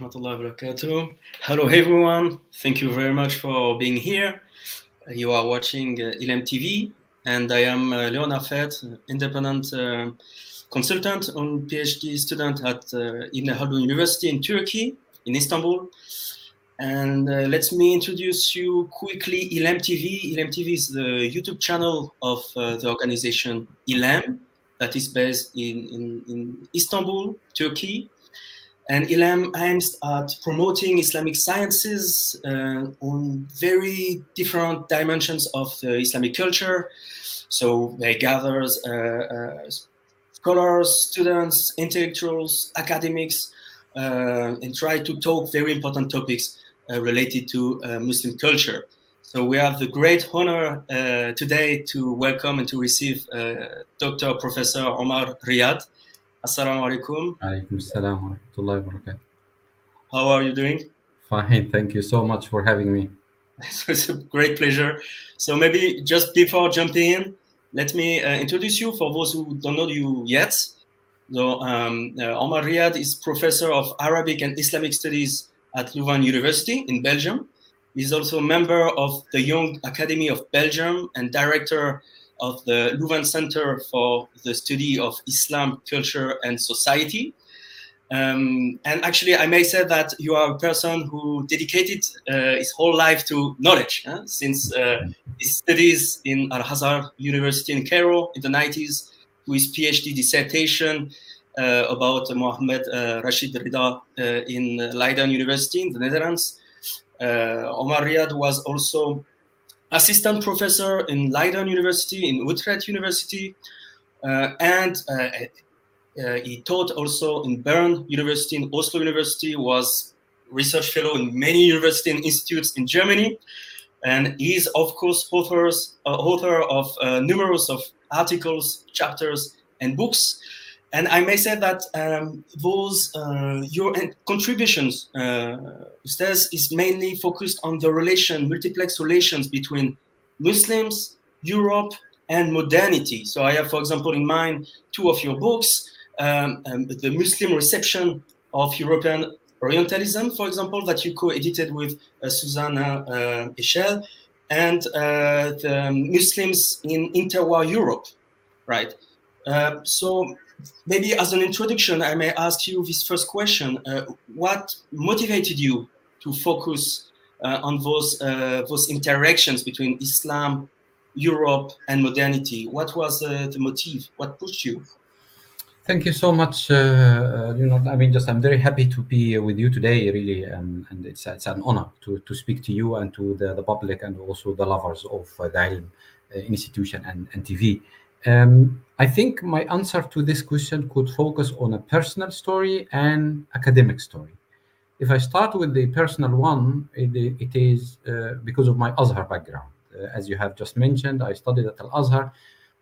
wa barakatuh. Hello, everyone. Thank you very much for being here. You are watching uh, ILEM TV, and I am uh, Leonard Faytre, independent uh, consultant and PhD student at uh, Ibn Khaldun University in Turkey, in Istanbul. And uh, let me introduce you quickly ILEM TV. ILEM TV is the YouTube channel of uh, the organization ILEM that is based in, in, in Istanbul, Turkey. And ILEM aims at promoting Islamic sciences uh, on very different dimensions of the Islamic culture. So they gather uh, uh, scholars, students, intellectuals, academics, uh, and try to talk very important topics uh, related to uh, Muslim culture. So we have the great honor today to welcome and to receive Dr. Professor Umar Ryad. Assalamu alaikum. Alaikum assalam wa rahmatullahi wa barakatuh. How are you doing? Fine, thank you so much for having me. it's a great pleasure. So maybe just before jumping in, let me uh, introduce you for those who don't know you yet. So um, uh, Umar Ryad is professor of Arabic and Islamic Studies at Louvain University in Belgium. He's also a member of the Young Academy of Belgium and director of the Louvain Center for the Study of Islam, Culture, and Society. Um, and actually, I may say that you are a person who dedicated uh, his whole life to knowledge, huh? since uh, his studies in Al Azhar University in Cairo in the 90s, to his PhD dissertation uh, about Mohammed uh, Rashid Rida uh, in Leiden University in the Netherlands. Uh, Umar Ryad was also assistant professor in Leiden University, in Utrecht University, uh, and uh, uh, he taught also in Bern University, in Oslo University, was research fellow in many university and institutes in Germany, and is of course authors, author of numerous of articles, chapters, and books. And I may say that um, those uh, your contributions, uh, Ustaz, is mainly focused on the relation, multiplex relations between Muslims, Europe, and modernity. So I have, for example, in mind two of your books, um, um, the Muslim reception of European Orientalism, for example, that you co-edited with uh, Susannah uh, Heschel, and uh, the Muslims in interwar Europe, right? Uh, so maybe as an introduction, I may ask you this first question: uh, What motivated you to focus uh, on those uh, those interactions between Islam, Europe, and modernity? What was uh, the motive? What pushed you? Thank you so much. Uh, you know, I mean, just I'm very happy to be with you today, really, um, and it's it's an honor to to speak to you and to the, the public and also the lovers of uh, the ILEM institution and, and TV. Um, I think my answer to this question could focus on a personal story and academic story. If I start with the personal one, it, it is uh, because of my Azhar background. Uh, as you have just mentioned, I studied at Al Azhar,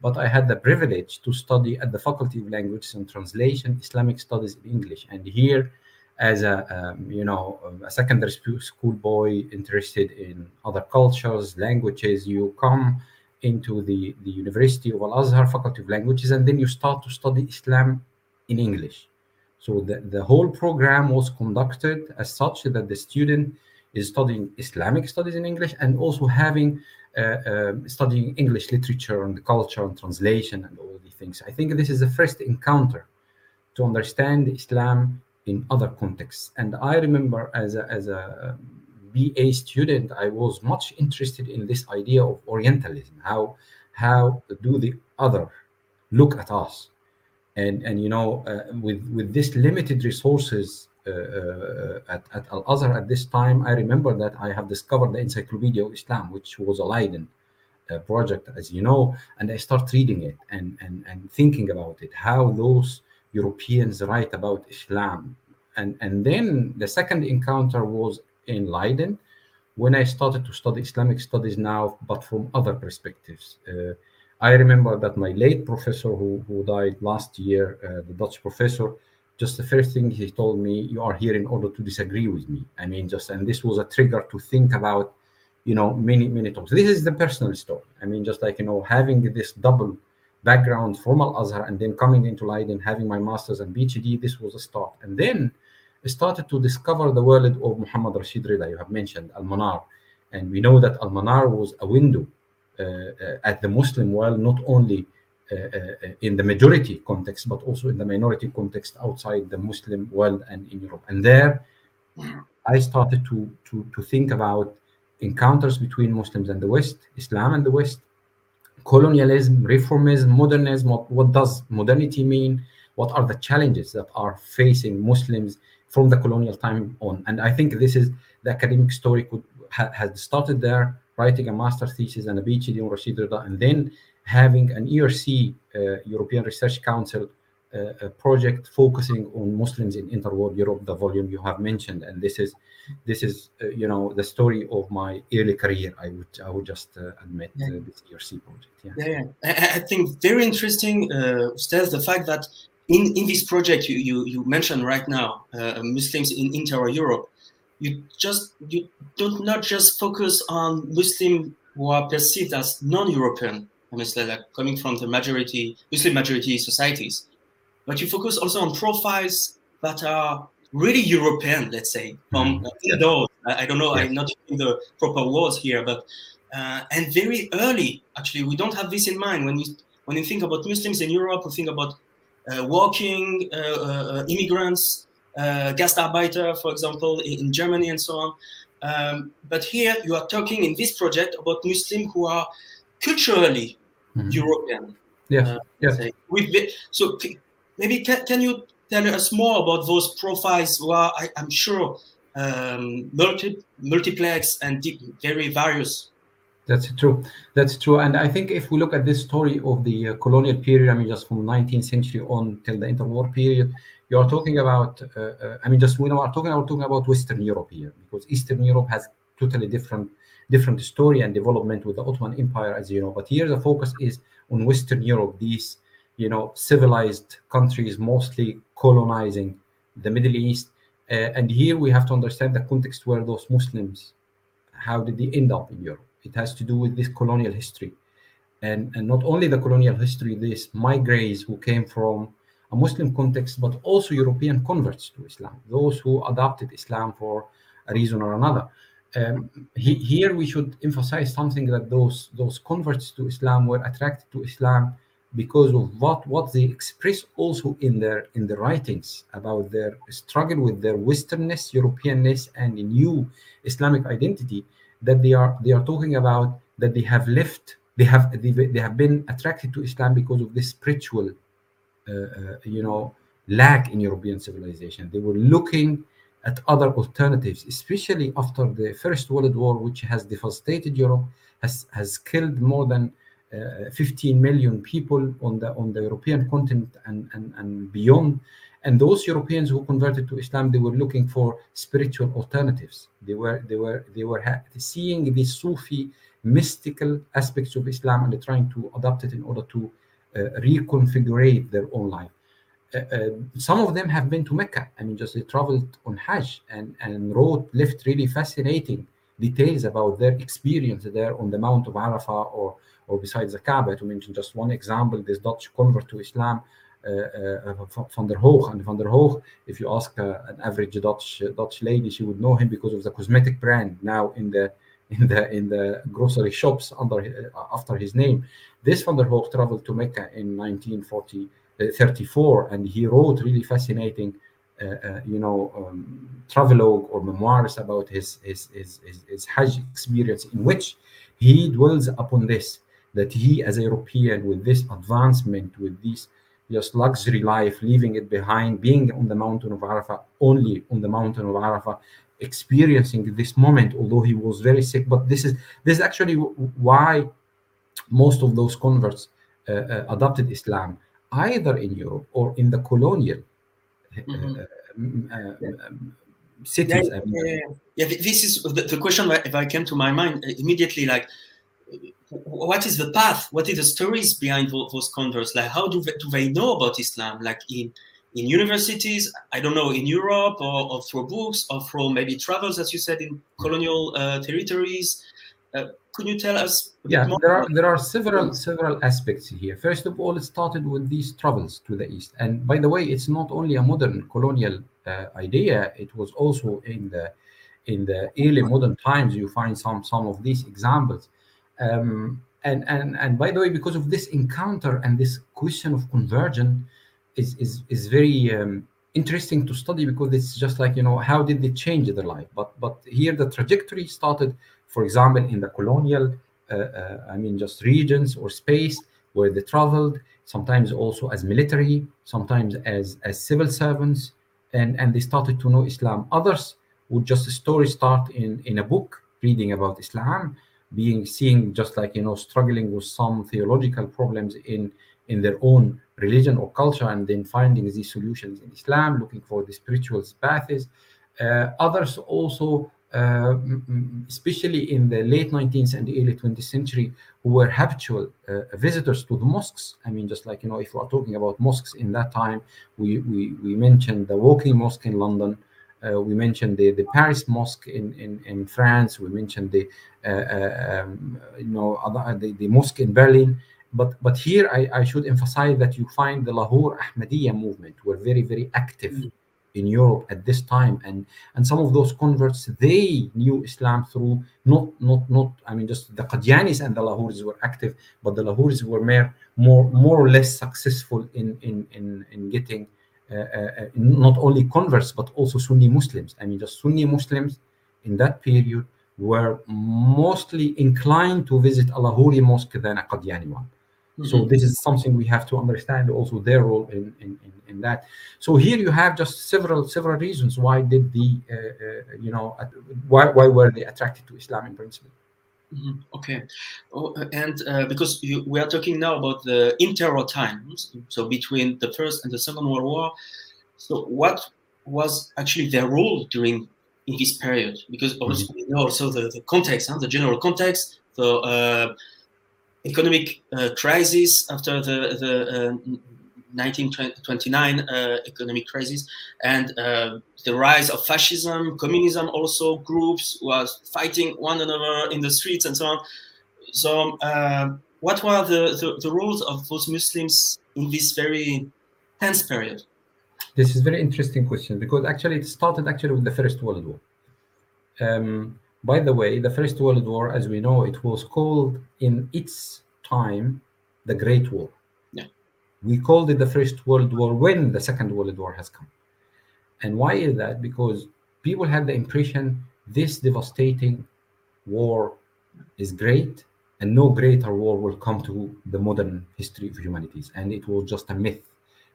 but I had the privilege to study at the Faculty of Languages and Translation, Islamic Studies in English. And here, as a um, you know a secondary school boy interested in other cultures, languages, you come into the, the University of Al Azhar Faculty of Languages, and then you start to study Islam in English. So the, the whole program was conducted as such that the student is studying Islamic studies in English and also having uh, uh, studying English literature and culture and translation and all these things. I think this is the first encounter to understand Islam in other contexts. And I remember as a, as a um, BA student, I was much interested in this idea of Orientalism. How how do the other look at us? And and you know, uh, with with this limited resources uh, uh, at, at Al Azhar at this time, I remember that I have discovered the Encyclopedia of Islam, which was a Leiden uh, project, as you know, and I start reading it and and and thinking about it, how those Europeans write about Islam, and and then the second encounter was in Leiden when I started to study Islamic studies now, but from other perspectives. Uh, I remember that my late professor, who, who died last year, uh, the Dutch professor, just the first thing he told me, "You are here in order to disagree with me." I mean, just and this was a trigger to think about, you know, many many times. This is the personal story. I mean, just like you know, having this double background from Al Azhar and then coming into Leiden, having my masters and PhD, this was a start. And then started to discover the world of Muhammad Rashid Rida, you have mentioned, Al Manar. And we know that Al Manar was a window uh, uh, at the Muslim world, not only uh, in the majority context, but also in the minority context outside the Muslim world and in Europe. And there, I started to, to, to think about encounters between Muslims and the West, Islam and the West, colonialism, reformism, modernism. What, what does modernity mean? What are the challenges that are facing Muslims from the colonial time on? And I think this is the academic story could ha, has started there, writing a master thesis and a PhD on Rashid Rida, and then having an ERC, uh, European Research Council, uh, project focusing on Muslims in interworld Europe, the volume you have mentioned, and this is this is uh, you know the story of my early career. I would I would just uh, admit yeah. this ERC project. Yeah, yeah, yeah. I, I think very interesting, uh, Steph, the fact that in in this project you you, you mentioned right now uh, Muslims in inter Europe, you just you don't just focus on Muslims who are perceived as non-European, honestly, like coming from the majority Muslim majority societies but you focus also on profiles that are really European, let's say, from mm-hmm. those. I, I, don't know, yeah. I'm not using the proper words here, but uh, and very early, actually, we don't have this in mind when you when you think about Muslims in Europe. We think about working uh, uh immigrants, uh, Gastarbeiter, for example, in, in, Germany and so on. Um, but here you are talking in this project about Muslims who are culturally mm-hmm. European. Yeah. Uh, yeah. With the, so maybe can, can you tell us more about those profiles who are, I, am sure, um, multi, multiplex and deep, very various? That's true. That's true. And I think if we look at this story of the uh, colonial period, I mean, just from 19th century on till the interwar period, you are talking about, uh, uh, I mean, just we are talking about talking about Western Europe here, because Eastern Europe has totally different different story and development with the Ottoman Empire, as you know. But here the focus is on Western Europe, these you know civilized countries mostly colonizing the middle east uh, and here we have to understand the context where those muslims how did they end up in europe it has to do with this colonial history. And, and not only the colonial history these migrants who came from a muslim context but also european converts to islam those who adopted islam for a reason or another. Um, he, here we should emphasize something that those those converts to islam were attracted to islam because of what what they express also in their in the writings about their struggle with their westernness europeanness and a new islamic identity that they are they are talking about that they have left they have they, they have been attracted to islam because of this spiritual uh, uh, you know lack in european civilization they were looking at other alternatives especially after the first world war which has devastated europe has has killed more than uh, 15 million people on the on the European continent and, and, and beyond. And those Europeans who converted to Islam, they were looking for spiritual alternatives. They were they were they were seeing the Sufi mystical aspects of Islam and trying to adopt it in order to uh, reconfigure their own life. Uh, uh, some of them have been to Mecca. I mean, just they traveled on Hajj and, and wrote, left really fascinating details about their experience there on the Mount of Arafah or or besides the Kaaba, to mention just one example, this Dutch convert to Islam, Van der Hoog. And Van der Hoog, if you ask uh, an average Dutch Dutch lady, she would know him because of the cosmetic brand now in the in the in the grocery shops under after his name. This Van der Hoog traveled to Mecca in 1934, and he wrote really fascinating. Uh, uh, you know, um, travelogue or memoirs about his his, his his his Hajj experience, in which he dwells upon this that he, as a European, with this advancement, with this just luxury life, leaving it behind, being on the mountain of Arafah, only on the mountain of Arafah, experiencing this moment, although he was very sick. But this is this is actually why most of those converts uh, uh, adopted Islam, either in Europe or in the colonial uh, mm-hmm. Uh, um, cities. Yeah, yeah, yeah, this is the, the question. If I came to my mind uh, immediately, like what is the path? What is the stories behind those converts? Like, how do they, do they know about Islam? Like in in universities, I don't know, in Europe or, or through books or through maybe travels, as you said, in colonial uh, territories. Uh, could you tell us? yeah, there are there are several several aspects here. First of all, it started with these travels to the east, and by the way, it's not only a modern colonial uh, idea; it was also in the in the early modern times. You find some some of these examples. Um, and, and and by the way, because of this encounter and this question of conversion, is is is very um, interesting to study because it's just like you know how did they change their life? But but here the trajectory started for example in the colonial uh, uh, i mean just regions or space where they traveled sometimes also as military sometimes as as civil servants. And and they started to know islam. Others would just a story start in in a book reading about islam being seeing just like you know struggling with some theological problems in in their own religion or culture and then finding these solutions in Islam, looking for the spiritual paths. Uh, others also, uh, especially in the late 19th and early 20th century, who were habitual uh, visitors to the mosques. I mean, just like, you know, if we are talking about mosques in that time, we, we, we mentioned the Woking Mosque in London, uh, we mentioned the, the Paris Mosque in, in, in France. We mentioned the uh, uh, um, you know other, the, the mosque in Berlin. But but here I, I should emphasize that you find the Lahore Ahmadiyya movement were very very active mm. in Europe at this time, and and some of those converts they knew Islam through not not not I mean just the Qadianis and the Lahoris were active, but the Lahoris were more more more or less successful in in in, in getting. Uh, uh, not only converts but also Sunni Muslims. I mean, the Sunni Muslims in that period were mostly inclined to visit a Lahori mosque than a Qadiani one. Mm-hmm. So this is something we have to understand also their role in, in, in, in, that. So here you have just several several reasons why did the uh, uh, you know why why were they attracted to Islam in principle. Mm-hmm. Okay, oh, and uh, because you, we are talking now about the interwar times, so between the first and the second world war. So what was actually their role during in this period? Because also mm-hmm. we know also the, the context, huh, the general context. So uh, economic uh, crisis after the, the 1929 uh, uh, economic crisis and the rise of fascism, communism, also groups was fighting one another in the streets and so on. So, what were the, the, the roles of those Muslims in this very tense period? This is a very interesting question because actually it started actually with the First World War. Um, by the way, the First World War, as we know, it was called in its time the Great War. We called it the First World War when the Second World War has come. And why is that? Because people had the impression this devastating war is great and no greater war will come to the modern history of humanities. And it was just a myth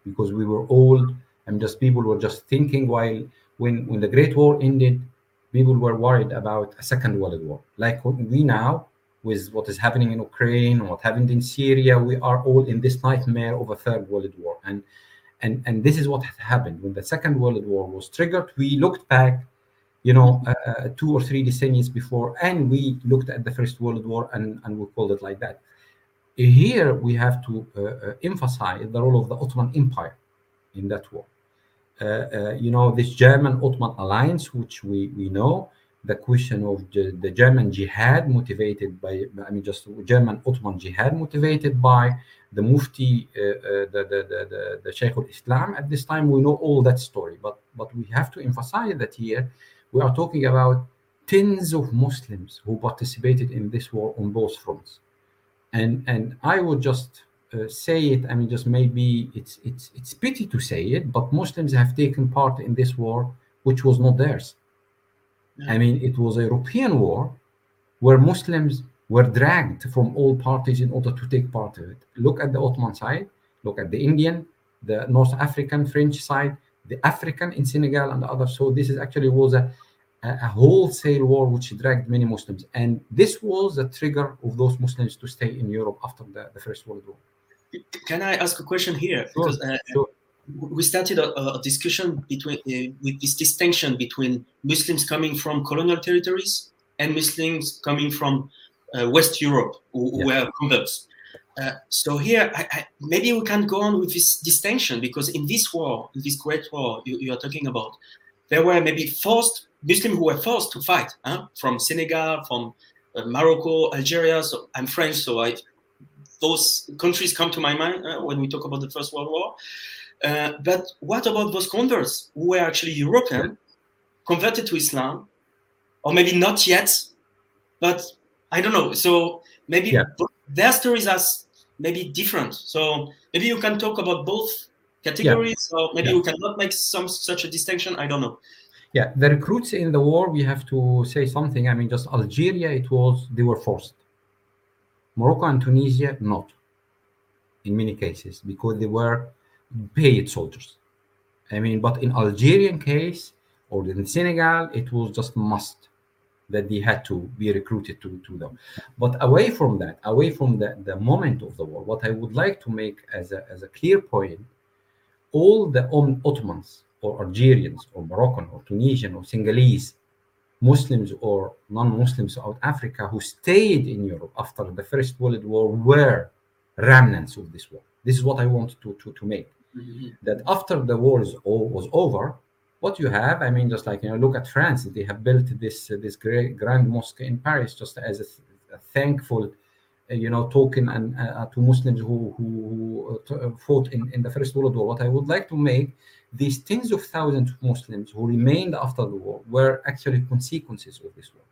because we were old and just people were just thinking while when, when the Great War ended, people were worried about a second world war. Like we now, with what is happening in Ukraine, what happened in Syria, we are all in this nightmare of a third world war. And and and this is what happened when the second world war was triggered. We looked back, you know, uh, uh two or three decennias before, and we looked at the first world war and and we called it like that. Here we have to uh, uh, emphasize the role of the Ottoman Empire in that war. Uh, uh, you know, this German Ottoman alliance, which we, we know, the question of the, the, German jihad motivated by, I mean, just German Ottoman jihad motivated by the Mufti, uh, uh, the, the, the, the Sheikh al-Islam. At this time, we know all that story, but, but we have to emphasize that here we are talking about tens of Muslims who participated in this war on both fronts. And, and I would just uh, say it. I mean, just maybe it's it's it's pity to say it, but Muslims have taken part in this war, which was not theirs. I mean, it was a European war where Muslims were dragged from all parties in order to take part of it. Look at the Ottoman side, look at the Indian, the North African French side, the African in Senegal and the others. So this is actually was a, a wholesale war which dragged many Muslims. And this was the trigger of those Muslims to stay in Europe after the, the First World War. Can I ask a question here? Sure, because uh, sure we started a, a discussion between uh, with this distinction between Muslims coming from colonial territories and Muslims coming from uh, West Europe who, yeah. were converts. Uh, so here, I, I, maybe we can go on with this distinction because in this war, in this great war you, you are talking about, there were maybe forced Muslims who were forced to fight huh? from Senegal, from uh, Morocco, Algeria. So I'm French, so I those countries come to my mind uh, when we talk about the First World War. Uh, but what about those converts who were actually European, converted to Islam, or maybe not yet, but I don't know. So maybe Yeah. their stories are maybe different. So maybe you can talk about both categories, or maybe Yeah. you cannot make some such a distinction. I don't know. Yeah, the recruits in the war, we have to say something. I mean, just Algeria, it was they were forced. Morocco and Tunisia, not in many cases because they were paid soldiers. I mean, but in Algerian case or in Senegal, it was just must that they had to be recruited to, to them. But away from that, away from the, the moment of the war, what I would like to make as a, as a clear point, all the Ottomans or Algerians or Moroccan or Tunisian or Senegalese Muslims or non-Muslims South Africa who stayed in Europe after the First World War were remnants of this war. This is what I want to, to, to make. That after the war is was over, what you have, I mean, just like you know, look at France. They have built this uh, this great grand mosque in Paris just as a, a thankful, uh, you know, token and uh, to Muslims who who, who uh, t- uh, fought in, in the First World War. What I would like to make these tens of thousands of Muslims who remained after the war were actually consequences of this war.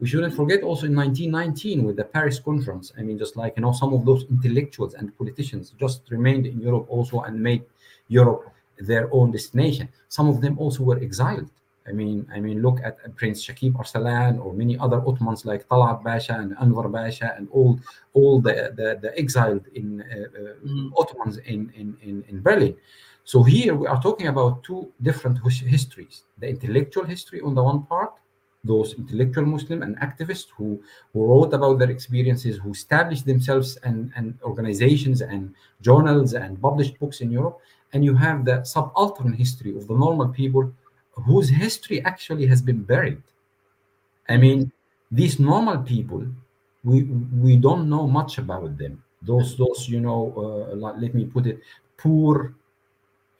We shouldn't forget also in 1919 with the Paris Conference. I mean, just like you know, some of those intellectuals and politicians just remained in Europe also and made Europe their own destination. Some of them also were exiled. I mean, I mean, look at Prince Shakib Arsalan or many other Ottomans like Talat Pasha and Anwar Pasha and all all the the, the exiled in uh, uh, Mhm. Ottomans in, in in in Berlin. So here we are talking about two different his- histories: the intellectual history on the one part, those intellectual Muslim and activists who who wrote about their experiences, who established themselves and and organizations and journals and published books in Europe, and you have the subaltern history of the normal people whose history actually has been buried. I mean, these normal people, we we don't know much about them. Those those you know, uh, let me put it, poor,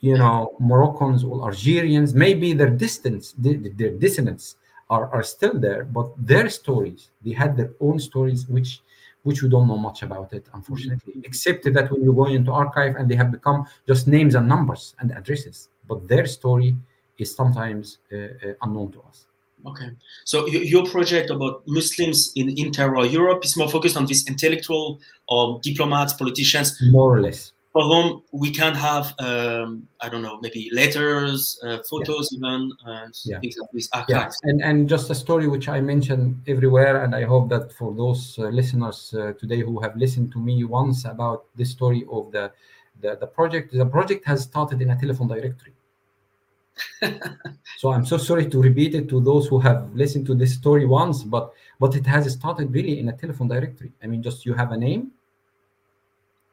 you know, Moroccans or Algerians. Maybe their distance, their, their dissonance are, are still there, but their stories, they had their own stories, which which we don't know much about it, unfortunately, except that when you go into archive and they have become just names and numbers and addresses, but their story is sometimes uh, uh, unknown to us. Okay. So your project about Muslims in inter Europe is more focused on these intellectual or diplomats, politicians, More or less. For whom we can have, um, I don't know, maybe letters, uh, photos, even uh, Yeah. things like this, Yeah, and and just a story which I mentioned everywhere, and I hope that for those uh, listeners uh, today who have listened to me once about this story of the, the the project, the project has started in a telephone directory. so I'm so sorry to repeat it to those who have listened to this story once, but but it has started really in a telephone directory. I mean, just you have a name,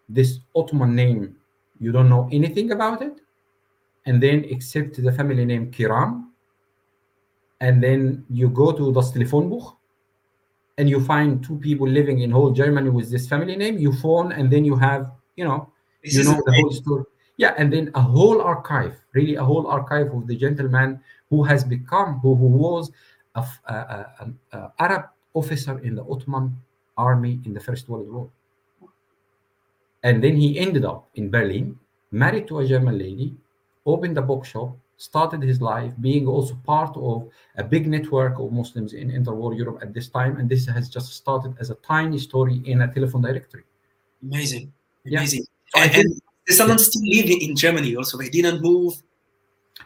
this Ottoman name, you don't know anything about it, and then except the family name Kiram, and then you go to das Telefonbuch and you find two people living in whole Germany with this family name. You phone and then you have, you know, This you know the whole story. Yeah, and then a whole archive, really a whole archive of the gentleman who has become, who, who was a, f- a- a- an a Arab officer in the Ottoman army in the First World War. And then he ended up in Berlin, married to a German lady, opened a bookshop, started his life, being also part of a big network of Muslims in interwar Europe at this time. And this has just started as a tiny story in a telephone directory. Amazing. Yeah. Amazing. So I and, think- and descendants still living in Germany also. They didn't move.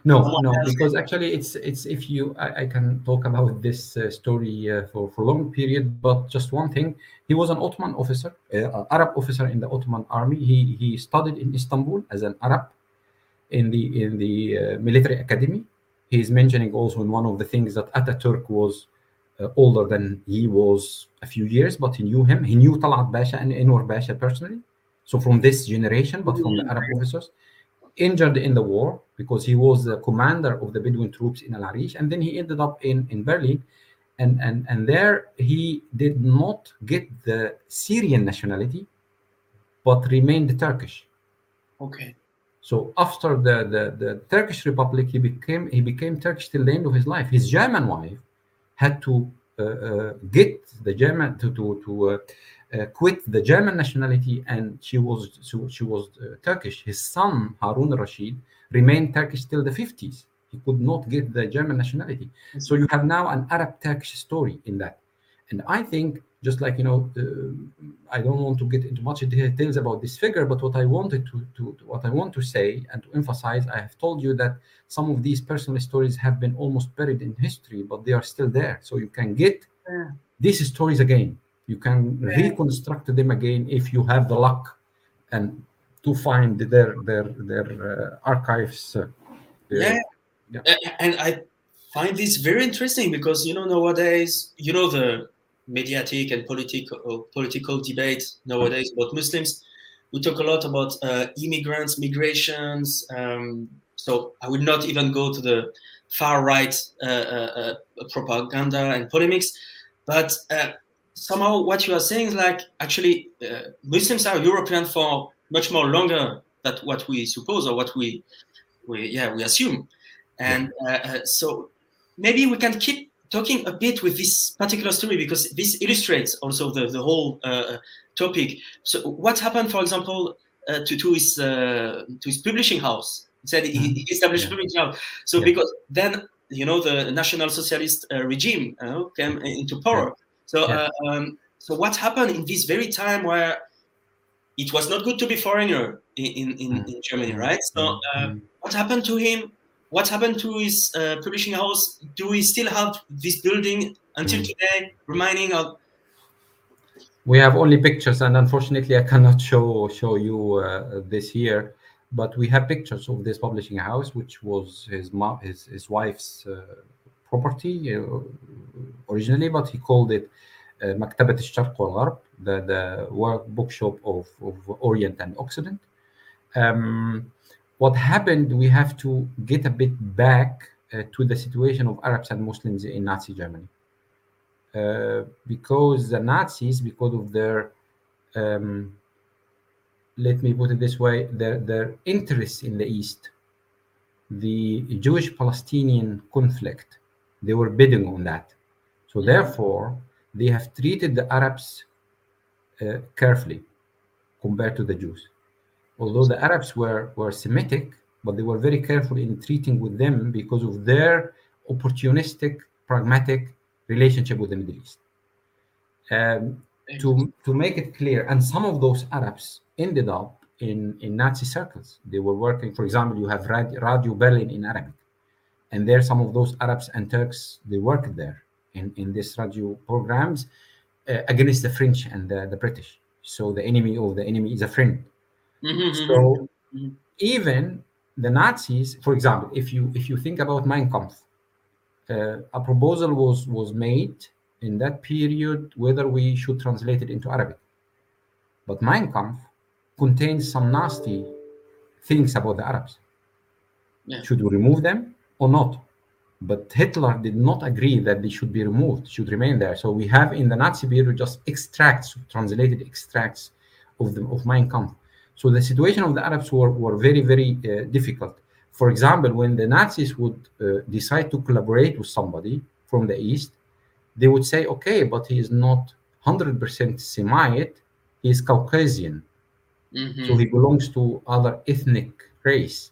No, no, because actually it's it's if you I, I can talk about this uh, story uh, for for long period, but just one thing, he was an Ottoman officer, uh, Arab officer in the Ottoman army. He he studied in Istanbul as an Arab in the in the uh, military academy. He is mentioning also in one of the things that Ataturk was uh, older than he was a few years, but he knew him. He knew Talat Pasha and Enver Pasha personally. So from this generation, but from the Arab officers, injured in the war because he was the commander of the Bedouin troops in Al Arish, and then he ended up in, in Berlin, and, and and there he did not get the Syrian nationality, but remained Turkish. Okay. So after the, the, the Turkish Republic, he became he became Turkish till the end of his life. His German wife had to uh, uh, get the German to to, to uh, quit the German nationality, and she was so she was uh, Turkish. His son Harun Rashid remained Turkish till the 50s. He could not get the German nationality. So you have now an Arab Turkish story in that, and I think just like you know, uh, I don't want to get into much details about this figure, but what I wanted to, to, to what I want to say and to emphasize, I have told you that some of these personal stories have been almost buried in history, but they are still there. So you can get Yeah. these stories again. You can reconstruct them again if you have the luck and to find their their their uh, archives. Uh, Yeah. Yeah. And I find this very interesting because you know nowadays, you know the mediatic and political political debate nowadays about Muslims. We talk a lot about uh, immigrants, migrations. Um, so I would not even go to the far right uh, uh, uh, propaganda and polemics, but uh, somehow what you are saying is like actually uh, Muslims are European for much more longer than what we suppose or what we we yeah we assume. And uh, uh, so maybe we can keep talking a bit with this particular story because this illustrates also the, the whole uh, topic. So what happened for example uh, to, to his uh, to his publishing house? He said he, he established Yeah. publishing house. So Yeah. because then you know the national socialist uh, regime uh, came into power so Yeah. uh, um, so what happened in this very time where it was not good to be foreigner in, in, in, Mm. in Germany, right? So uh, Mm. what happened to him? What happened to his uh, publishing house? Do we still have this building until Mm. today, reminding of? We have only pictures, and unfortunately, I cannot show show you uh, this here. But we have pictures of this publishing house, which was his mom, his his wife's uh, property uh, originally, but he called it Maktabat al-Sharq wal-Gharb, the the work bookshop of, of Orient and Occident. Um, what happened? We have to get a bit back uh, to the situation of Arabs and Muslims in Nazi Germany. Uh, because the Nazis, because of their, um, let me put it this way, their, their interests in the East, the Jewish Palestinian conflict, they were bidding on that. So, therefore, they have treated the Arabs uh, carefully compared to the Jews. Although the Arabs were, were Semitic, but they were very careful in treating with them because of their opportunistic, pragmatic relationship with the Middle East. Um, to, to make it clear, and some of those Arabs ended up in, in Nazi circles. They were working, for example, you have Radio Berlin in Arabic, and there some of those Arabs and Turks they worked there in, in these radio programs uh, against the French and the, the British. So the enemy of the enemy is a friend. Mhm, mhm. So Mhm. even the Nazis, for example, if you if you think about Mein Kampf, uh, a proposal was was made in that period whether we should translate it into Arabic. But Mein Kampf contains some nasty things about the Arabs. Yeah. Should we remove them or not? But Hitler did not agree that they should be removed, should remain there. So we have in the Nazi period just extracts, translated extracts of the of Mein Kampf. So the situation of the Arabs were, were very, very uh, difficult. For example, when the Nazis would uh, decide to collaborate with somebody from the East, they would say, okay, but he is not 100% Semite, he is Caucasian Mhm. so he belongs to other ethnic race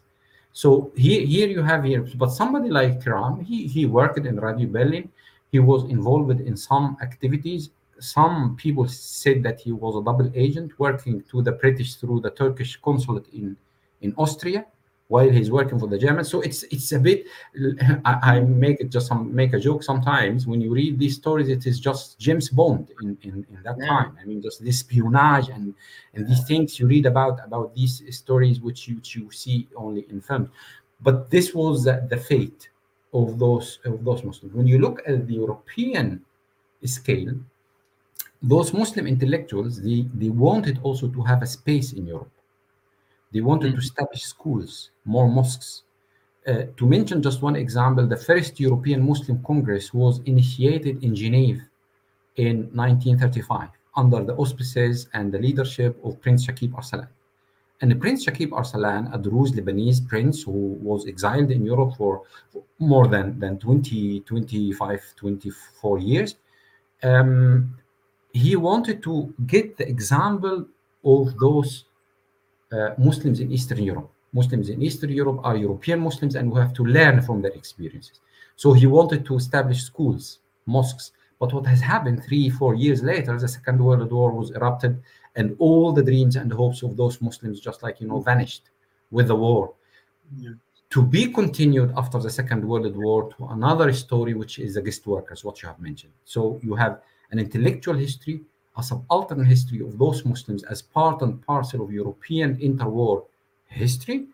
so here, here you have here but somebody like Kiram, he, he worked in radio berlin. He was involved in some activities. Some people said that he was a double agent working to the british through the turkish consulate in in austria while he's working for the germans. So it's it's a bit i, I make it just some make a joke sometimes. When you read these stories it is just james bond in in, in that Yeah. time. I mean just this espionage and and these things you read about about these stories which you, which you see only in films. But this was the, the fate of those of those muslims. When you look at the european scale those muslim intellectuals they, they wanted also to have a space in europe they wanted to establish schools more mosques uh, to mention just one example the first european muslim congress was initiated in geneva in 1935 under the auspices and the leadership of Prince Shakib Arsalan. And Prince Shakib Arsalan, a Druze Lebanese prince who was exiled in Europe for more than, than 20, 25, 24 years, um, he wanted to get the example of those Uh, Muslims in Eastern Europe. Muslims in Eastern Europe are European Muslims, and we have to learn from their experiences. So he wanted to establish schools, mosques. But what has happened three, four years later, the Second World War was erupted, and all the dreams and hopes of those Muslims just like you know vanished with the war. Yeah. To be continued after the Second World War to another story, which is the guest workers, what you have mentioned. So you have an intellectual history, a subaltern history of those Muslims as part and parcel of European interwar history.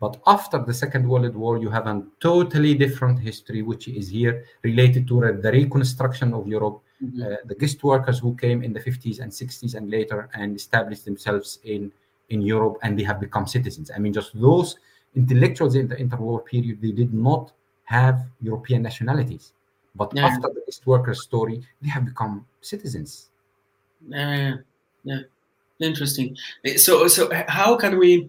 But after the Second World War, you have a totally different history, which is here related to the reconstruction of Europe, mm-hmm. uh, the guest workers who came in the 50s and 60s and later and established themselves in, in Europe and they have become citizens. I mean, just those intellectuals in the interwar period, they did not have European nationalities. But yeah. after the guest workers story, they have become citizens. Yeah, yeah, interesting. So, so how can we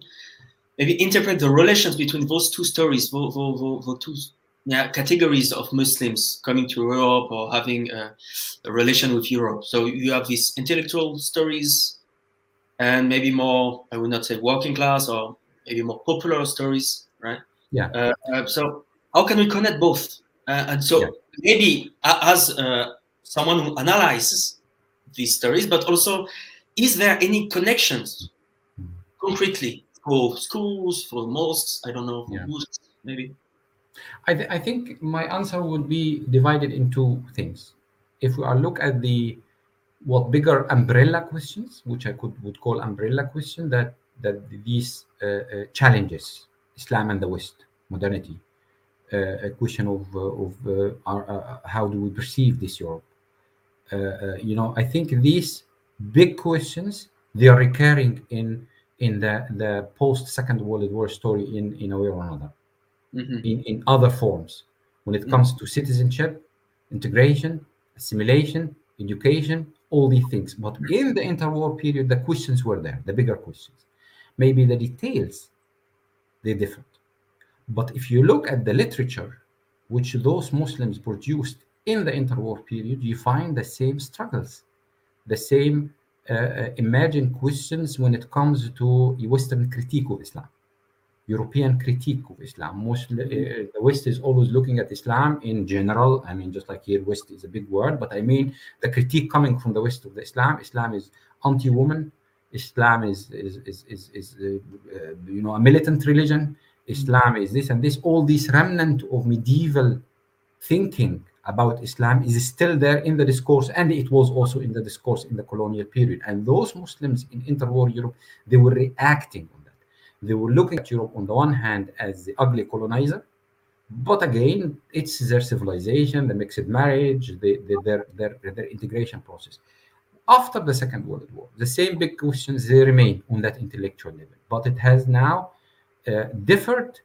maybe interpret the relations between those two stories, those, those, those two yeah, categories of Muslims coming to Europe or having a, a, relation with Europe. So you have these intellectual stories and maybe more, I would not say working class or maybe more popular stories, right? Yeah. Uh, uh, so how can we connect both? Uh, and so yeah. maybe as uh, someone who analyzes these stories, but also, is there any connections concretely for schools, for mosques? I don't know, yeah. mosques, maybe. I, th- I think my answer would be divided into things. If we are look at the what bigger umbrella questions, which I could would call umbrella question, that that these uh, uh, challenges Islam and the West, modernity, uh, a question of uh, of uh, our, uh, how do we perceive this Europe? You know, I think these big questions they are recurring in in the, the post Second World War story in, in a way or another, mm-hmm. in, in other forms. When it comes mm-hmm. to citizenship, integration, assimilation, education, all these things. But in the interwar period, the questions were there, the bigger questions. Maybe the details they're different. But if you look at the literature which those Muslims produced in the interwar period, you find the same struggles, the same uh, uh, imagine questions when it comes to Western critique of Islam, European critique of Islam. Mostly, uh, the West is always looking at Islam in general. I mean, just like here, West is a big word, but I mean the critique coming from the West of the Islam. Islam is anti-woman. Islam is is is is, is uh, uh, you know a militant religion. Islam is this and this. All these remnant of medieval thinking about Islam is still there in the discourse, and it was also in the discourse in the colonial period. And those Muslims in interwar Europe, they were reacting on that. They were looking at Europe on the one hand as the ugly colonizer, but again, it's their civilization, the mixed marriage, the, the, their, their, their integration process. After the Second World War, the same big questions they remain on that intellectual level, but it has now uh, differed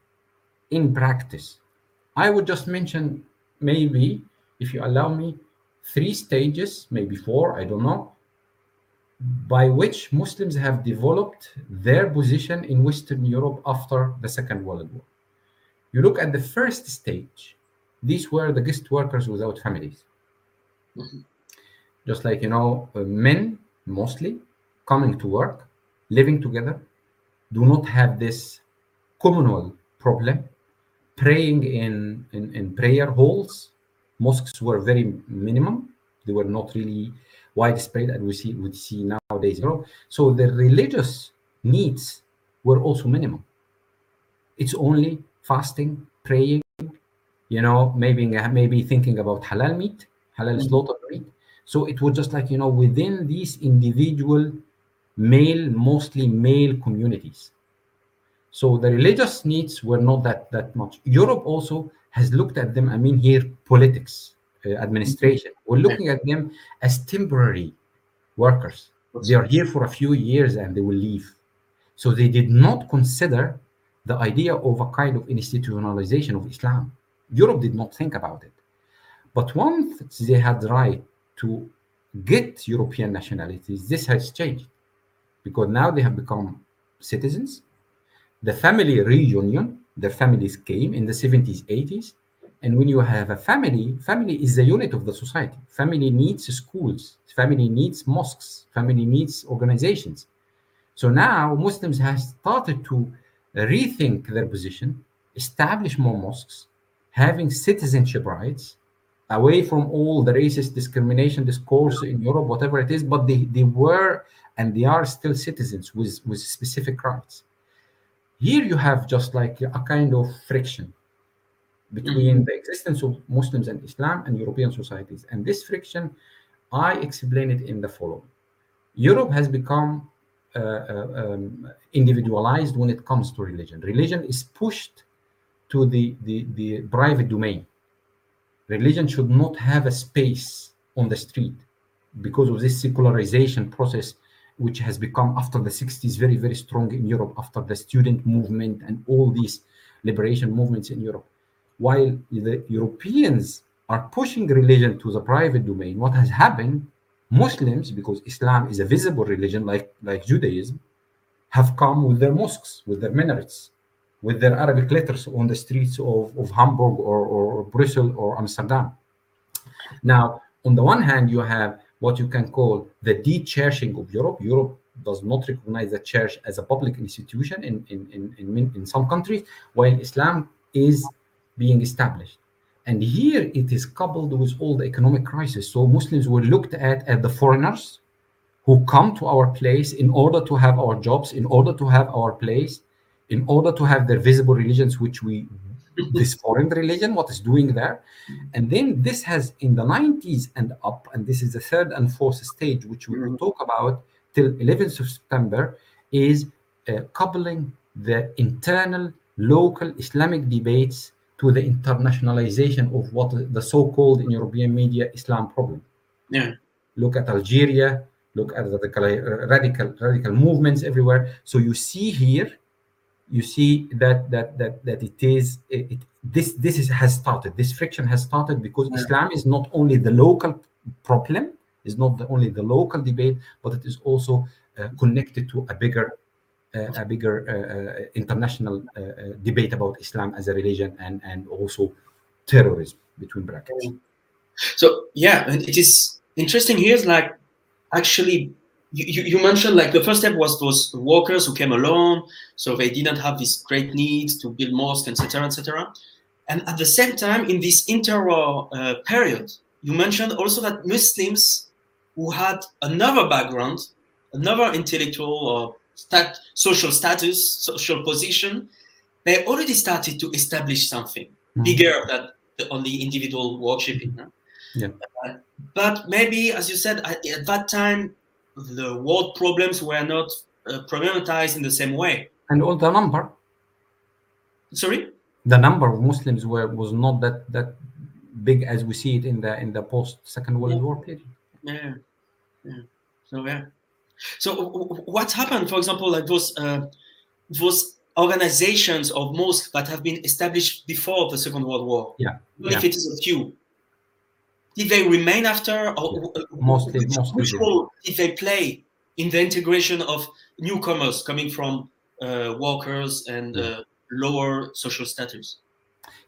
in practice. I would just mention maybe, if you allow me, three stages, maybe four, I don't know, by which Muslims have developed their position in Western Europe after the Second World War. You look at the first stage, these were the guest workers without families. Just like, you know, uh, men mostly coming to work, living together, do not have this communal problem praying in, in, in prayer halls. Mosques were very minimum. They were not really widespread as we see we see nowadays. So the religious needs were also minimum. It's only fasting, praying, you know, maybe maybe thinking about halal meat, halal mm-hmm. slaughter meat. So it was just like you know within these individual male, mostly male communities. So the religious needs were not that that much. Europe also has looked at them. I mean, here politics, uh, administration. We're looking at them as temporary workers. They are here for a few years and they will leave. So they did not consider the idea of a kind of institutionalization of Islam. Europe did not think about it. But once they had the right to get European nationalities, this has changed because now they have become citizens the family reunion, the families came in the 70s, 80s, And when you have a family, family is the unit of the society. Family needs schools, family needs mosques, family needs organizations. So now Muslims have started to rethink their position, establish more mosques, having citizenship rights, away from all the racist discrimination discourse in Europe, whatever it is, but they, they were and they are still citizens with, with specific rights. Here you have just like a kind of friction between mm-hmm. the existence of Muslims and Islam and European societies. And this friction, I explain it in the following Europe has become uh, uh, um, individualized when it comes to religion. Religion is pushed to the, the, the private domain. Religion should not have a space on the street because of this secularization process which has become after the 60s very very strong in europe after the student movement and all these liberation movements in europe. While the europeans are pushing religion to the private domain what has happened muslims because islam is a visible religion like like judaism have come with their mosques with their minarets with their arabic letters on the streets of, of hamburg or, or brussels or amsterdam. Now on the one hand you have what you can call the de-churching of Europe. Europe does not recognize the church as a public institution in, in, in, in, in some countries, while Islam is being established. And here it is coupled with all the economic crisis. So Muslims were looked at as the foreigners who come to our place in order to have our jobs, in order to have our place, in order to have their visible religions, which we this foreign religion, what is doing there. And then this has in the 90s and up, and this is the third and fourth stage, which we will mm-hmm. talk about till 11th of September, is uh, coupling the internal local Islamic debates to the internationalization of what the so-called in European media Islam problem. Yeah. Look at Algeria, look at the radical radical movements everywhere. So you see here you see that that that that it is it, it, this this is has started. This friction has started because yeah. islam is not only the local problem is not the, only the local debate but it is also uh, connected to a bigger uh, a bigger uh, uh international uh, uh, debate about islam as a religion and and also terrorism between brackets. So yeah it is interesting. Here is like actually you, you mentioned like the first step was those workers who came alone, so they didn't have this great need to build mosques, etc., etc. And at the same time, in this interwar uh, period, you mentioned also that Muslims who had another background, another intellectual or stat, social status, social position, they already started to establish something mm-hmm. bigger than the only individual worshiping. Yeah. Uh, but maybe, as you said, at, at that time, the world problems were not uh, problematized in the same way. And all the number. Sorry. The number of Muslims were was not that that big as we see it in the in the post Second World yeah. War period. Yeah, yeah. So yeah. So what happened, for example, like those uh, those organizations of mosques that have been established before the Second World War? Yeah. Even yeah. if it is a few, did they remain after or mostly, which, mostly which role did they play in the integration of newcomers coming from uh, workers and uh, lower social status?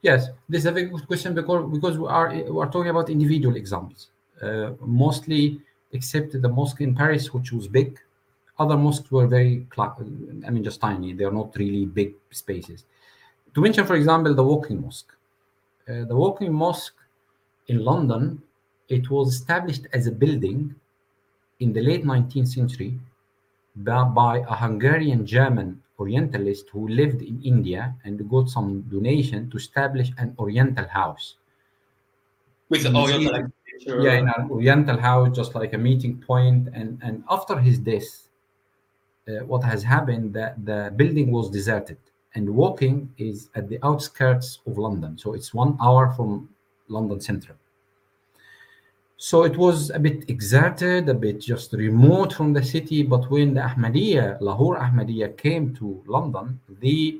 Yes this is a very good question because because we are we are talking about individual examples. Uh, mostly except the mosque in paris which was big other mosques were very i mean just tiny. They are not really big spaces. To mention for example the Woking mosque. Uh, the Woking mosque in London, it was established as a building in the late 19th century by, a Hungarian German Orientalist who lived in India and got some donation to establish an Oriental house. With the Oriental yeah, in an Oriental house, just like a meeting point. And and after his death, uh, what has happened that the building was deserted, and Woking is at the outskirts of London, so it's one hour from London Central. So it was a bit exerted, a bit just remote from the city. But when the Ahmadiyya, Lahore Ahmadiyya came to London, they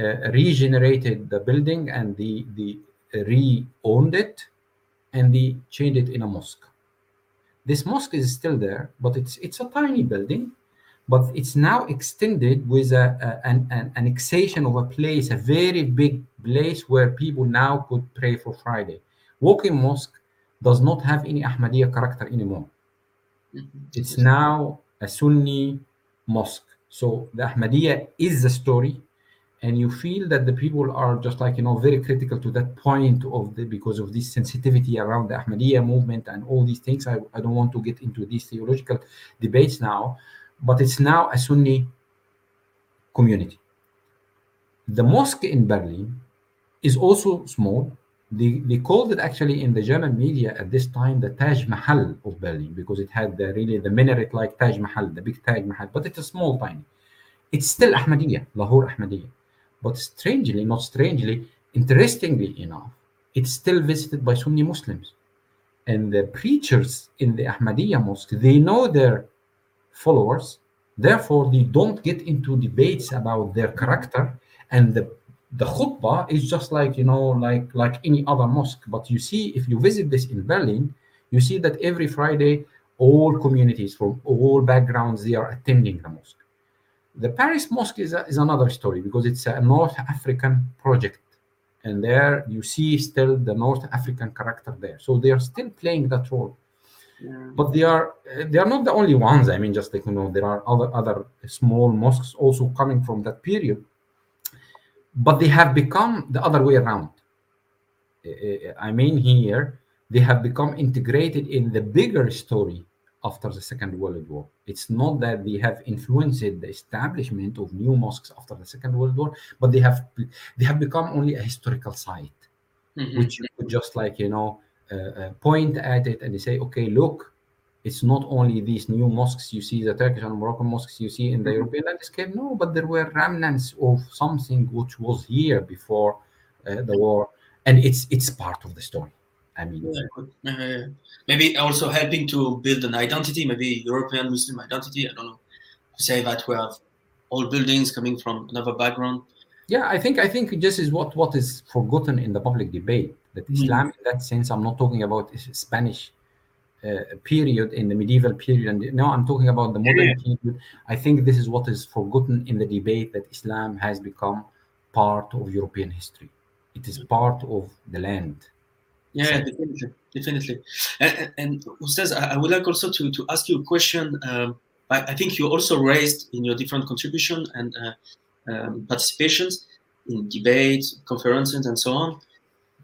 uh, regenerated the building and they, they re-owned it and they changed it in a mosque. This mosque is still there, but it's it's a tiny building. but it's now extended with a, a an, an annexation of a place, a very big place where people now could pray for Friday. Woking mosque does not have any Ahmadiyya character anymore. It's now a Sunni mosque. So the Ahmadiyya is the story, and you feel that the people are just like you know very critical to that point of the because of this sensitivity around the Ahmadiyya movement and all these things. I, I don't want to get into these theological debates now, but it's now a Sunni community. The mosque in Berlin is also small. They, they called it actually in the German media at this time the Taj Mahal of Berlin because it had the, really the minaret like Taj Mahal, the big Taj Mahal, but it's a small, tiny. It's still Ahmadiyya, Lahore Ahmadiyya. But strangely, not strangely, interestingly enough, it's still visited by Sunni Muslims. And the preachers in the Ahmadiyya mosque, they know their followers. Therefore, they don't get into debates about their character. And the, the khutbah is just like, you know, like, like any other mosque. But you see, if you visit this in Berlin, you see that every Friday, all communities from all backgrounds, they are attending the mosque. The Paris Mosque is, a, is another story because it's a North African project. And there you see still the North African character there. So they are still playing that role. Yeah. But they are they are not the only ones. I mean, just like you know, there are other other small mosques also coming from that period. But they have become the other way around. Uh, I mean, here they have become integrated in the bigger story after the Second World War. It's not that they have influenced the establishment of new mosques after the Second World War, but they have they have become only a historical site, Mhm. which you could just like you know uh, uh, point at it and they say, okay, look, it's not only these new mosques you see, the Turkish and Moroccan mosques you see in the Mhm. European landscape. No, but there were remnants of something which was here before uh, the war, and it's it's part of the story. I mean, Yeah, good. Yeah, yeah, yeah. maybe also helping to build an identity, maybe European Muslim identity. I don't know. To say that we have all buildings coming from another background. Yeah, I think I think this is what what is forgotten in the public debate. That Mhm. Islam, in that sense, I'm not talking about is- Spanish uh, period in the medieval period. And now I'm talking about the modern period. I think this is what is forgotten in the debate that Islam has become part of European history. It is part of the land. Yeah, definitely, definitely. And, and- Ustaz, I I would like also to, to ask you a question. Um, I, I think you also raised in your different contribution and uh, um, participations in debates, conferences, and so on.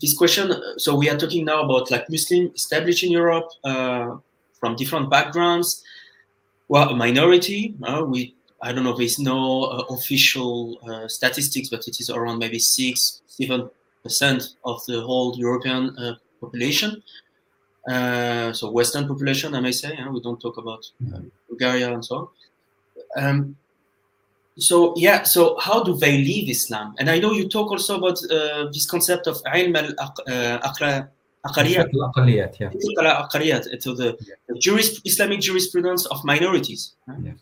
This question. uh, So we are talking now about like Muslim established in Europe uh, from different backgrounds. Well, a minority. Uh, we I don't know. There's no uh, official uh, statistics, but it is around maybe six, seven percent of the whole European uh, population. Uh, so Western population, I may say. We don't talk about Bulgaria and so on. Um, so yeah so how do they leave islam and i know you talk also about uh, this concept of ilm al uh, aqaliyat uh, to the. Juris, islamic jurisprudence of minorities right? yeah.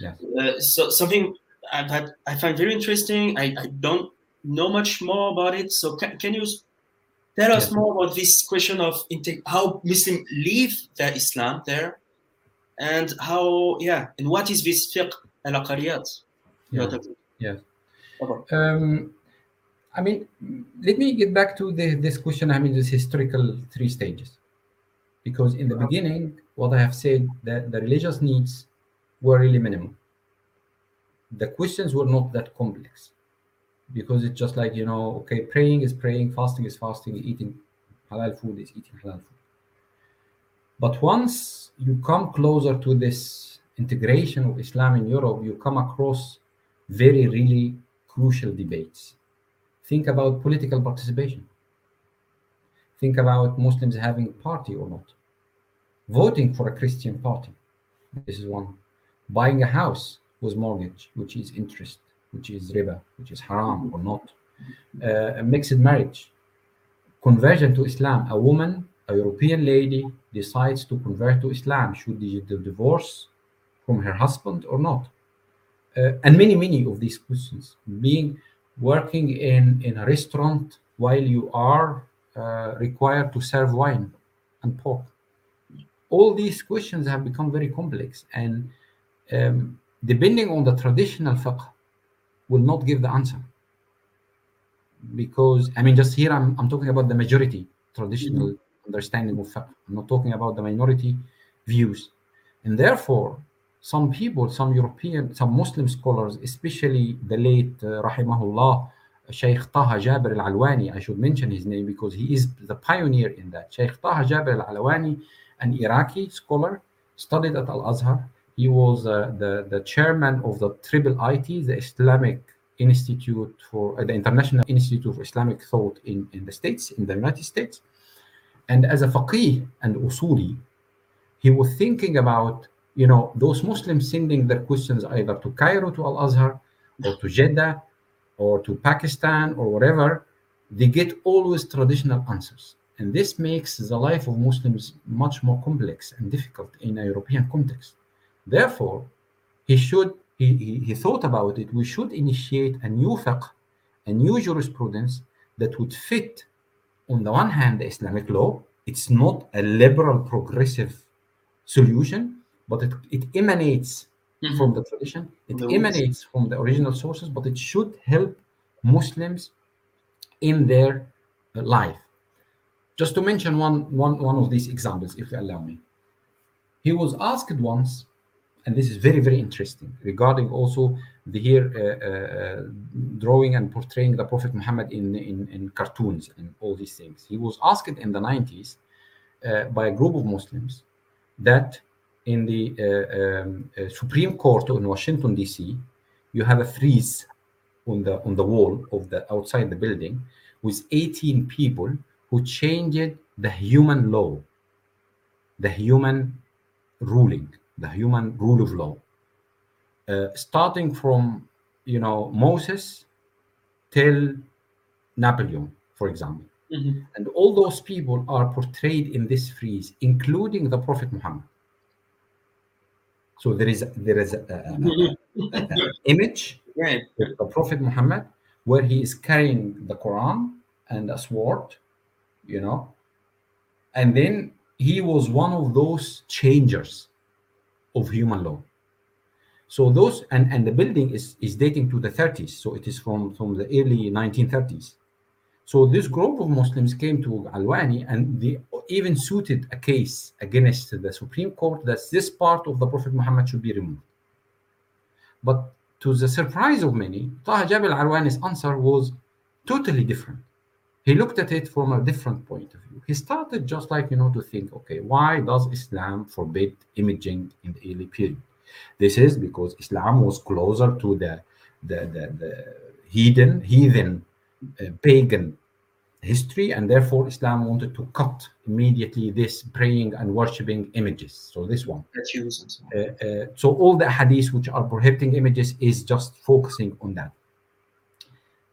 Yeah. Uh, so something that i find very interesting I, I, don't know much more about it so can, can you tell us yeah. more about this question of how Muslims leave their islam there and how yeah and what is this fiqh al aqaliyat yeah. Yes. Okay. Um, I mean, let me get back to the, this question. I mean, this historical three stages, because in the beginning, what I have said that the religious needs were really minimal. The questions were not that complex, because it's just like you know, okay, praying is praying, fasting is fasting, eating halal food is eating halal food. But once you come closer to this integration of Islam in Europe, you come across very, really crucial debates. Think about political participation. Think about Muslims having a party or not. Voting for a Christian party. This is one. Buying a house with mortgage, which is interest, which is riba, which is haram or not. Uh, a mixed marriage. Conversion to Islam. A woman, a European lady, decides to convert to Islam. Should she divorce from her husband or not? Uh, and many many of these questions being working in in a restaurant while you are uh, required to serve wine and pork all these questions have become very complex and um, depending on the traditional fiqh, will not give the answer. Because I mean, just here I'm, I'm talking about the majority traditional understanding of fiqh. I'm not talking about the minority views. And therefore, some people, some European, some Muslim scholars, especially the late uh, Rahimahullah, Sheikh Taha Jabir al Alwani, I should mention his name because he is the pioneer in that. Sheikh Taha Jabir al Alwani, an Iraqi scholar, studied at Al Azhar. He was uh, the, the chairman of the Triple IT, the Islamic Institute for uh, the International Institute of Islamic Thought in, in the States, in the United States. And as a faqih and usuli, he was thinking about you know those Muslims sending their questions either to Cairo to Al Azhar or to Jeddah or to Pakistan or wherever, they get always traditional answers. And this makes the life of Muslims much more complex and difficult in a European context. Therefore, he should he, he, he thought about it. We should initiate a new fiqh, a new jurisprudence that would fit, on the one hand, the Islamic law. It's not a liberal progressive solution, but it, it emanates Mhm. from the tradition. It The roots. emanates from the original sources, but it should help Muslims in their uh, life. Just to mention one, one, one of these examples, if you allow me. He was asked once, and this is very, very interesting, regarding also the here uh, uh, uh, drawing and portraying the Prophet Muhammad in, in, in cartoons and all these things. He was asked in the 90s uh, by a group of Muslims that in the uh, um, uh, Supreme Court in Washington D.C., you have a frieze on the on the wall of the outside the building with 18 people who changed the human law, the human ruling, the human rule of law, uh, starting from you know Moses till Napoleon, for example. Mhm. And all those people are portrayed in this frieze, including the Prophet Muhammad. So there is there is a, a- a- a image Great. of the Prophet Muhammad where he is carrying the Quran and a sword, you know, and then he was one of those changers of human law. So those and and the building is is dating to the 30s, so it is from from the early 1930s. So this group of Muslims came to Alwani and they even suited a case against the Supreme Court that this part of the Prophet Muhammad should be removed. But to the surprise of many, Taha Jabir Alwani's answer was totally different. He looked at it from a different point of view. He started just like, you know, to think, okay, why does Islam forbid imaging in the early period? This is because Islam was closer to the the, the, the heathen, heathen pagan history, and therefore Islam wanted to cut immediately this praying and worshipping images. So this one. Statues and so. Uh, uh, so all the hadiths which are prohibiting images is just focusing on that.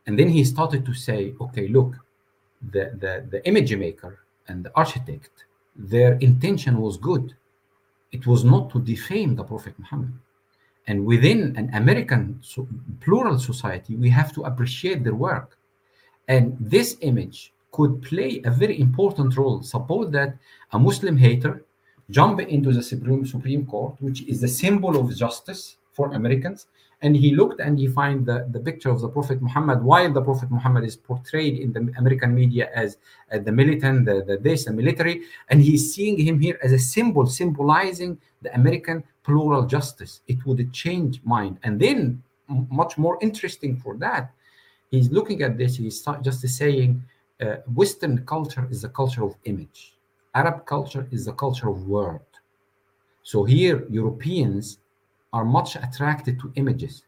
And then he started to say, okay, look, the, the, the image maker and the architect, their intention was good. It was not to defame the Prophet Muhammad. And within an American so, plural society, we have to appreciate their work. And this image could play a very important role. Suppose that a Muslim hater jump into the Supreme, Supreme Court, which is the symbol of justice for Americans, and he looked and he find the, the picture of the Prophet Muhammad while the Prophet Muhammad is portrayed in the American media as, as the militant, the, the this, the military, and he's seeing him here as a symbol symbolizing the American plural justice. It would change mind. And then, much more interesting for that, he's looking at this, he's just saying uh, Western culture is the culture of image, Arab culture is the culture of word. So here, Europeans are much attracted to images,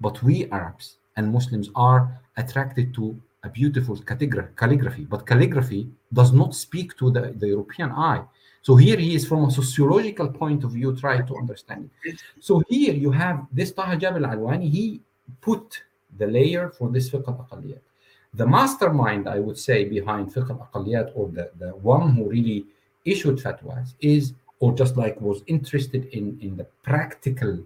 but we Arabs and Muslims are attracted to a beautiful calligraphy. But calligraphy does not speak to the, the European eye. So here he is from a sociological point of view, trying to understand it. So here you have this Taha Jabir Alwani, he put the layer for this fiqh al-aqaliyat. The mastermind, I would say, behind fiqh al-aqaliyat or the, the one who really issued fatwas is, or just like was interested in, in the practical,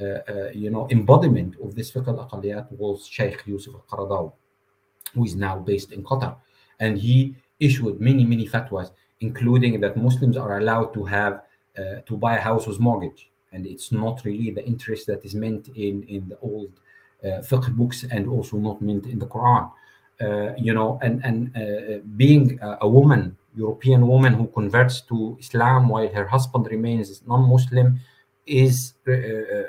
uh, uh, you know, embodiment of this fiqh al-aqaliyat was Sheikh Yusuf al-Qaradawi, who is now based in Qatar. And he issued many, many fatwas, including that Muslims are allowed to have, uh, to buy a house with mortgage and it's not really the interest that is meant in in the old fiqh books and also not meant in the Quran. Uh, you know, and and uh, being a, a, woman, European woman who converts to Islam while her husband remains non-Muslim, is uh,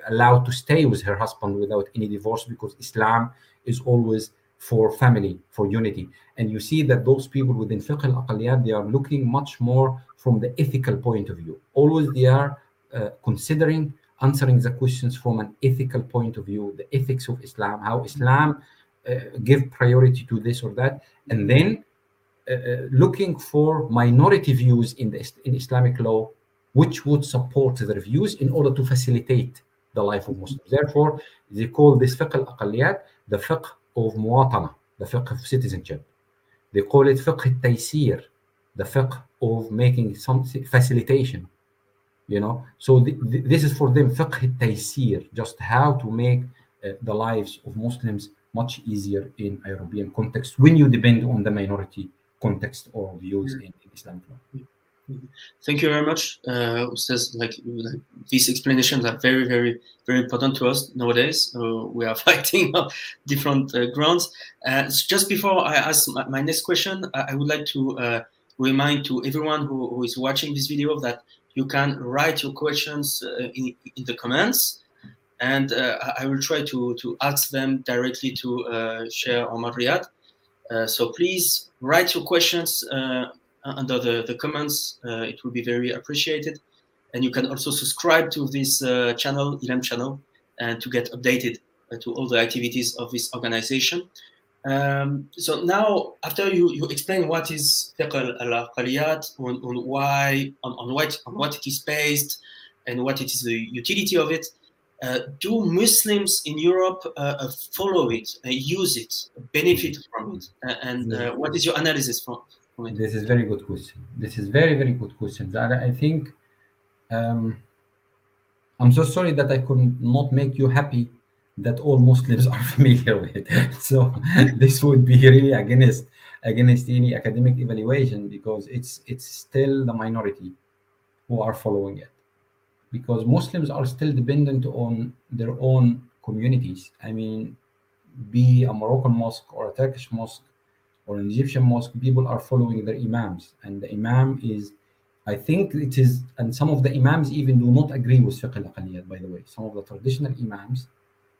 allowed to stay with her husband without any divorce because Islam is always for family, for unity. And you see that those people within fiqh al-aqaliyat, they are looking much more from the ethical point of view. Always they are uh, considering answering the questions from an ethical point of view, the ethics of Islam, how Islam uh, give priority to this or that, and then uh, uh, looking for minority views in the in Islamic law, which would support their views in order to facilitate the life of Muslims. Therefore, they call this fiqh al-aqaliyat the fiqh of muwatana, the fiqh of citizenship. They call it fiqh al-taysir, the fiqh of making some facilitation you know so the, the, this is for them fiqh taysir just how to make uh, the lives of muslims much easier in a european context when you depend on the minority context or views mm-hmm. in, in islamic law mm-hmm. Thank you very much, uh, Ustaz. Like, like, these explanations are very, very, very important to us nowadays. Uh, we are fighting on different uh, grounds. Uh, just before I ask my, my next question, I, I, would like to uh, remind to everyone who, who is watching this video that you can write your questions uh, in, in the comments and uh, I will try to, to ask them directly to uh, Sheikh Umar Ryad. Uh, so please write your questions uh, under the, the comments. Uh, it will be very appreciated. And you can also subscribe to this channel, ILEM channel, and to get updated to all the activities of this organization. Um, so now, after you, you explain what is fiqh al-aqaliyat, on, on why, on, on, what, on what it is based, and what it is the utility of it, uh, do Muslims in Europe uh, follow it, uh, use it, benefit from it? Uh, and uh, what is your analysis from, from, it? This is very good question. This is very, very good question. I, I think um, I'm so sorry that I could not make you happy that all Muslims are familiar with. So this would be really against against any academic evaluation because it's it's still the minority who are following it. Because Muslims are still dependent on their own communities. I mean, be a Moroccan mosque or a Turkish mosque or an Egyptian mosque, people are following their imams, and the imam is I think it is, and some of the imams even do not agree with fiqh al by the way. Some of the traditional imams,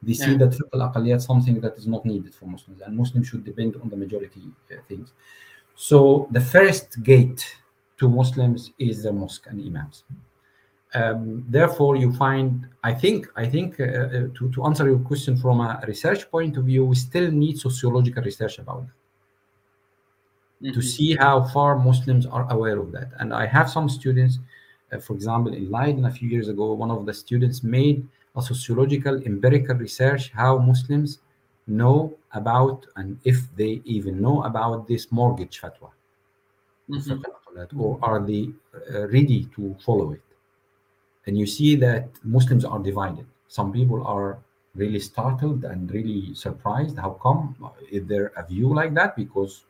they see yeah. that fiqh al something that is not needed for Muslims, and Muslims should depend on the majority uh, things. So the first gate to Muslims is the mosque and imams. Um, therefore, you find, I think, I think uh, uh, to, to answer your question from a research point of view, we still need sociological research about that mm-hmm. to see how far Muslims are aware of that. And I have some students, uh, for example, in Leiden a few years ago, one of the students made a sociological empirical research how Muslims know about and if they even know about this mortgage fatwa mm-hmm. or are they uh, ready to follow it and you see that Muslims are divided some people are really startled and really surprised how come is there a view like that because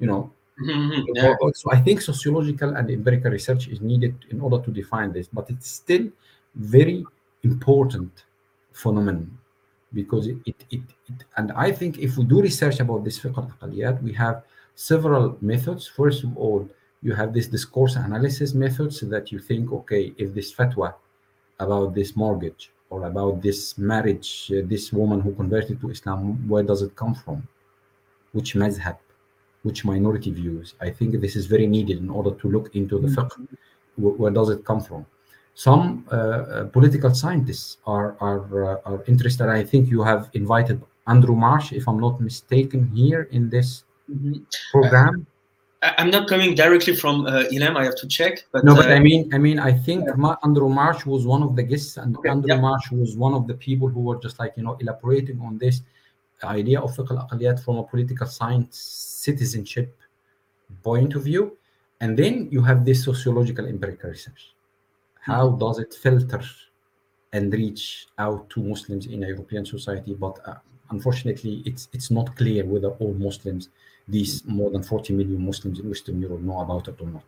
you know mm-hmm. yeah. so i think sociological and empirical research is needed in order to define this but it's still very important phenomenon because it, it, it, it, and I think if we do research about this fiqh al we have several methods. First of all, you have this discourse analysis methods so that you think, okay, if this fatwa about this mortgage or about this marriage, uh, this woman who converted to Islam, where does it come from? Which mazhab? Which minority views? I think this is very needed in order to look into the fiqh. Where, where does it come from? Some uh, uh, political scientists are are, uh, are interested. I think you have invited Andrew March, if I'm not mistaken, here in this mm-hmm. program. I'm not coming directly from uh, ILEM. I have to check. But no, but uh, I mean, I mean, I think yeah. Andrew March was one of the guests, and okay, Andrew yeah. March was one of the people who were just like you know elaborating on this idea of fiqh al from a political science citizenship point of view, and then you have this sociological empirical research how does it filter and reach out to Muslims in a European society? But uh, unfortunately, it's it's not clear whether all Muslims, these more than 40 million Muslims in Western Europe, know about it or not.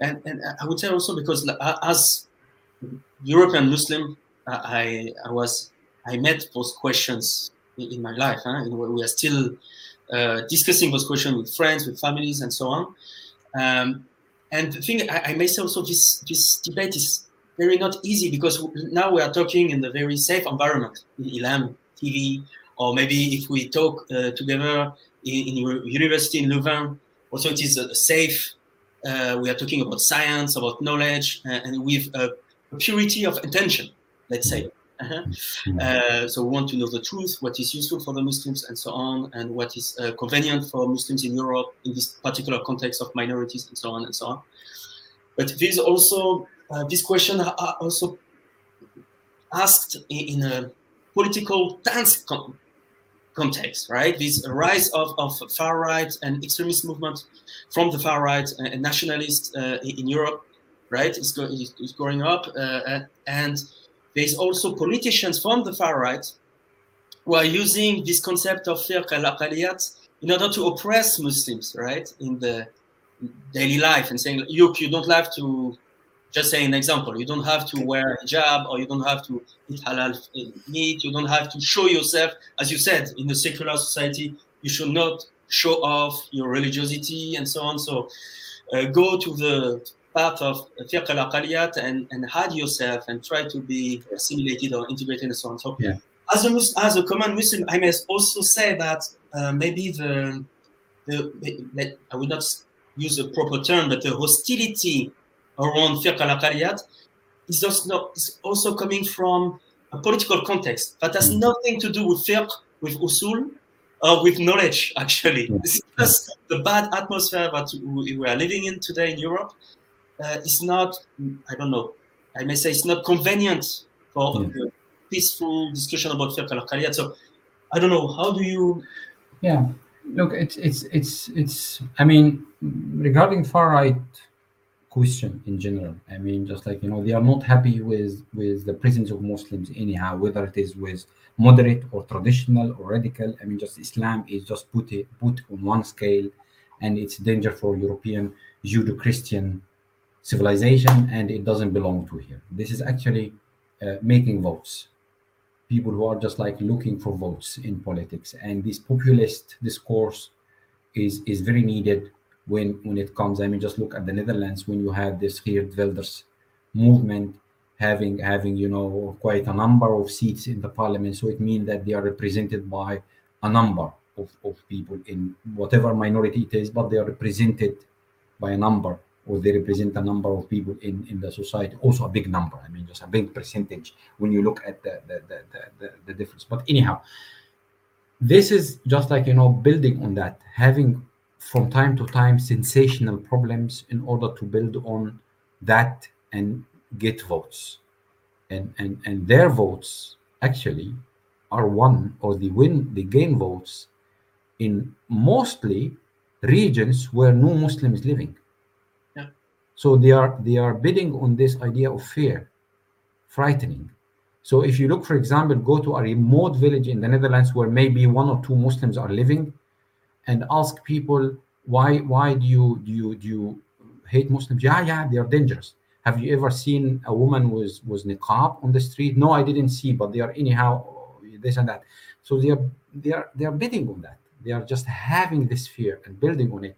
And, and I would say also because uh, as European Muslim, I, I was I met those questions in, in my life. Huh? we are still uh, discussing those questions with friends, with families, and so on. Um, and the thing I, I, may say also this this debate is very not easy because now we are talking in a very safe environment in ILEM TV, or maybe if we talk uh, together in, in, university in Louvain, also it is a safe. Uh, we are talking about science, about knowledge, uh, and with a purity of intention, let's say. Uh-huh. Uh, so we want to know the truth, what is useful for the Muslims, and so on, and what is uh, convenient for Muslims in Europe in this particular context of minorities, and so on and so on. But this also uh, this question are also asked in, in a political tense con- context, right? This rise of, of far right and extremist movement from the far right and nationalists uh, in Europe, right? Is, go- is growing up, uh, and there's also politicians from the far right who are using this concept of fiqh al in order to oppress Muslims, right, in the daily life and saying, look, you don't have to, just say an example, you don't have to wear a hijab or you don't have to eat halal meat, you don't have to show yourself, as you said, in the secular society, you should not show off your religiosity and so on. So uh, go to the part of fiqh al and, and hide yourself and try to be assimilated or integrated and so on. So yeah. as a as a common Muslim, I must also say that uh, maybe the the I would not use a proper term, but the hostility around fiqh al is just not is also coming from a political context that has mm. nothing to do with fiqh, with usul, or with knowledge. Actually, this is just the bad atmosphere that we are living in today in Europe uh, is not, I don't know, I may say it's not convenient for yeah. a peaceful discussion about fiqh al So I don't know, how do you? Yeah, look, it's it's it's it's. I mean, regarding far right question in general, I mean, just like you know, they are not happy with with the presence of Muslims anyhow, whether it is with moderate or traditional or radical. I mean, just Islam is just put it put on one scale, and it's danger for European Judeo-Christian civilization and it doesn't belong to here. This is actually uh, making votes. People who are just like looking for votes in politics, and this populist discourse is is very needed when when it comes. I mean, just look at the Netherlands when you have this Geert movement having having you know quite a number of seats in the parliament. So it means that they are represented by a number of, of people in whatever minority it is, but they are represented by a number or they represent a number of people in, in the society, also a big number. I mean, just a big percentage when you look at the, the, the, the, the difference. But anyhow, this is just like, you know, building on that, having from time to time sensational problems in order to build on that and get votes. And, and, and their votes actually are won or they win, they gain votes in mostly regions where no Muslim is living so they are they are bidding on this idea of fear, frightening. So if you look, for example, go to a remote village in the Netherlands where maybe one or two Muslims are living, and ask people why why do you do you do you hate Muslims? Yeah, yeah, they are dangerous. Have you ever seen a woman with with niqab on the street? No, I didn't see, but they are anyhow this and that. So they are they are they are bidding on that. They are just having this fear and building on it.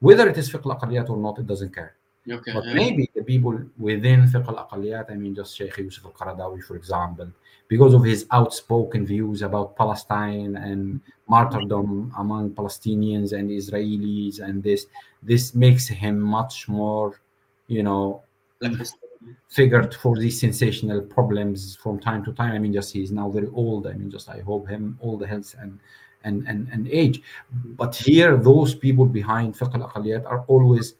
Whether it is fiqh or not, it doesn't care. Okay, but yeah. maybe the people within fiqh al I mean, just Sheikh Yusuf al Qaradawi, for example, because of his outspoken views about Palestine and martyrdom among Palestinians and Israelis, and this this makes him much more, you know, figured for these sensational problems from time to time. I mean, just he's now very old. I mean, just I hope him all the health and and and, and age. But here, those people behind fiqh al are always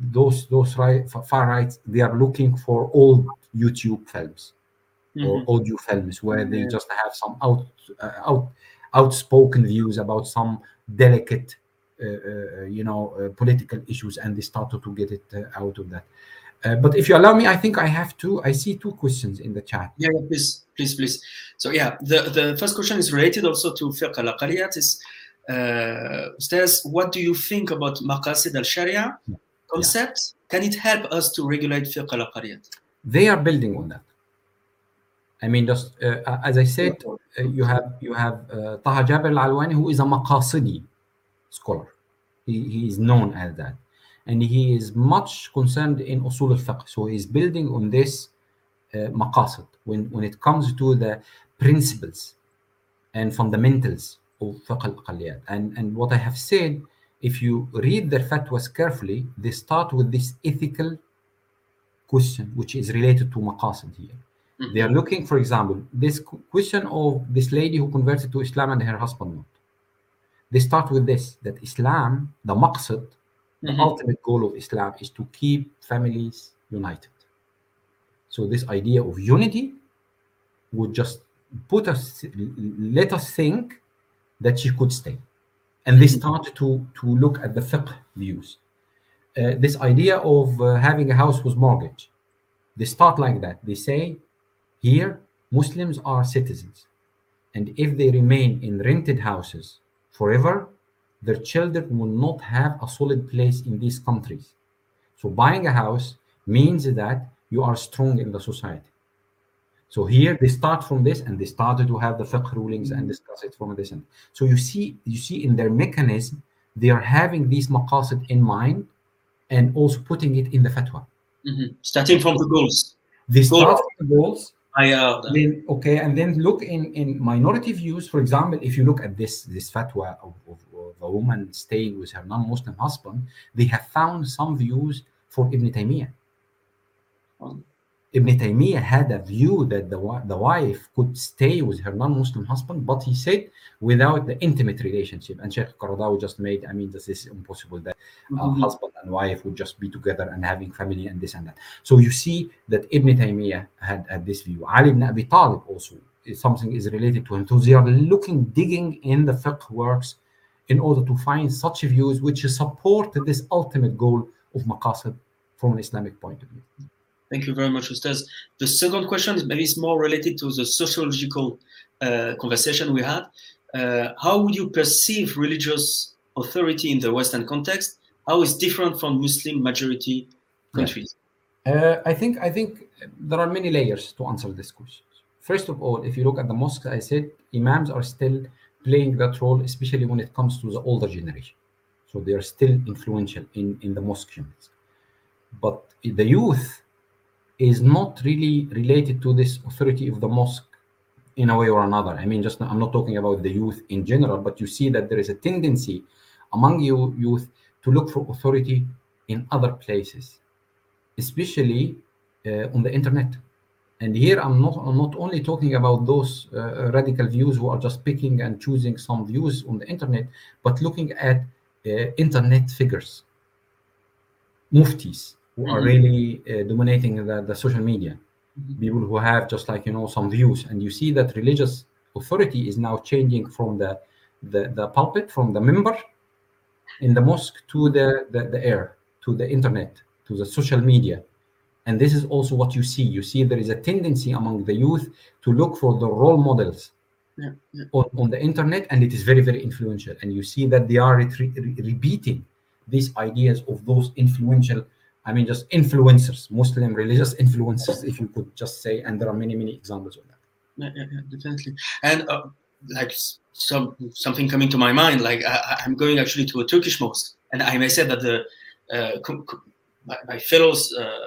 those those right far right they are looking for old youtube films mm-hmm. or audio films where they yeah. just have some out uh, out outspoken views about some delicate uh, uh, you know uh, political issues and they started to get it uh, out of that. Uh, but if you allow me i think i have two i see two questions in the chat. Yeah please please please. So yeah the the first question is related also to fiqh al is uh, what do you think about maqasid al-sharia concept, yeah. can it help us to regulate fiqh al they are building on that. I mean, just uh, as I said, uh, you have you have uh, Taha Jaber Al-Alwani, who is a Maqasidi scholar. He, he is known as that, and he is much concerned in usul al-fiqh. So he is building on this uh, maqasid when when it comes to the principles and fundamentals of fiqh al And and what I have said, if you read their fatwas carefully, they start with this ethical question, which is related to maqasid here. Mm-hmm. They are looking, for example, this question of this lady who converted to Islam and her husband not. They start with this that Islam, the maqsad, mm-hmm. the ultimate goal of Islam is to keep families united. So this idea of unity would just put us let us think that she could stay. And they mm-hmm. start to, to look at the fiqh views. Uh, this idea of uh, having a house with mortgage. They start like that. They say here, Muslims are citizens, and if they remain in rented houses forever, their children will not have a solid place in these countries. So, buying a house means that you are strong in the society. So here they start from this, and they started to have the fiqh rulings and discuss it from this end. So you see, you see in their mechanism, they are having these maqasid in mind, and also putting it in the fatwa. Mm-hmm. Starting from the goals. They start from the goals, I, uh, then okay, and then look in in minority views. For example, if you look at this this fatwa of, of, of a woman staying with her non-Muslim husband, they have found some views for Ibn Taymiyyah. Um, Ibn Taymiyyah had a view that the, the wife could stay with her non-Muslim husband, but he said without the intimate relationship. And Sheikh Qaradawi just made, I mean, this is impossible that uh, mm-hmm. husband and wife would just be together and having family and this and that. So you see that Ibn Taymiyyah had, had this view. Ali ibn Abi Talib also, something is related to him. So they are looking, digging in the fiqh works in order to find such views which support this ultimate goal of maqasid from an Islamic point of view. Thank you very much, Ustaz. The second question is maybe it's more related to the sociological uh, conversation we had. Uh, how would you perceive religious authority in the Western context? How is different from Muslim majority countries? Uh, I think I think there are many layers to answer this question. First of all, if you look at the mosques, I said imams are still playing that role, especially when it comes to the older generation. So they are still influential in, in the mosque units. But the youth is not really related to this authority of the mosque in a way or another. I mean, just I'm not talking about the youth in general, but you see that there is a tendency among you youth to look for authority in other places, especially uh, on the internet. And here I'm not I'm not only talking about those uh, radical views who are just picking and choosing some views on the internet, but looking at uh, internet figures, muftis, who mm-hmm. are really uh, dominating the, the social media mm-hmm. people who have just like you know some views and you see that religious authority is now changing from the the, the pulpit from the minbar in the mosque to the, the the air to the internet to the social media and this is also what you see you see there is a tendency among the youth to look for the role models yeah, yeah. On, on the internet and it is very very influential and you see that they are re- re- repeating these ideas of those influential I mean, just influencers, Muslim religious influencers, if you could just say, and there are many, many examples of that. Yeah, yeah, yeah definitely. And uh, like some something coming to my mind, like I, am going actually to a Turkish mosque, and I may say that the uh, my, my, fellows uh,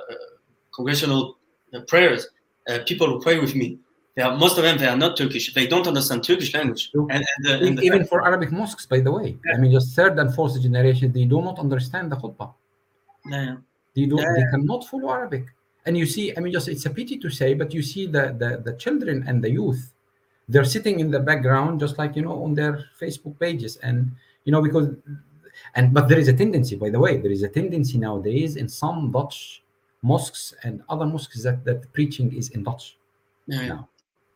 congregational uh, prayers, uh, people who pray with me, they are, most of them they are not Turkish. They don't understand Turkish language. And, and, the, and even for Arabic mosques, by the way, yeah. I mean, just third and fourth generation, they do not understand the khutbah. Yeah. They don't. Yeah. They cannot follow Arabic. And you see, I mean, just it's a pity to say, but you see the, the the children and the youth, they're sitting in the background, just like you know, on their Facebook pages, and you know, because, and but there is a tendency, by the way, there is a tendency nowadays in some Dutch mosques and other mosques that that preaching is in Dutch. Yeah. Now.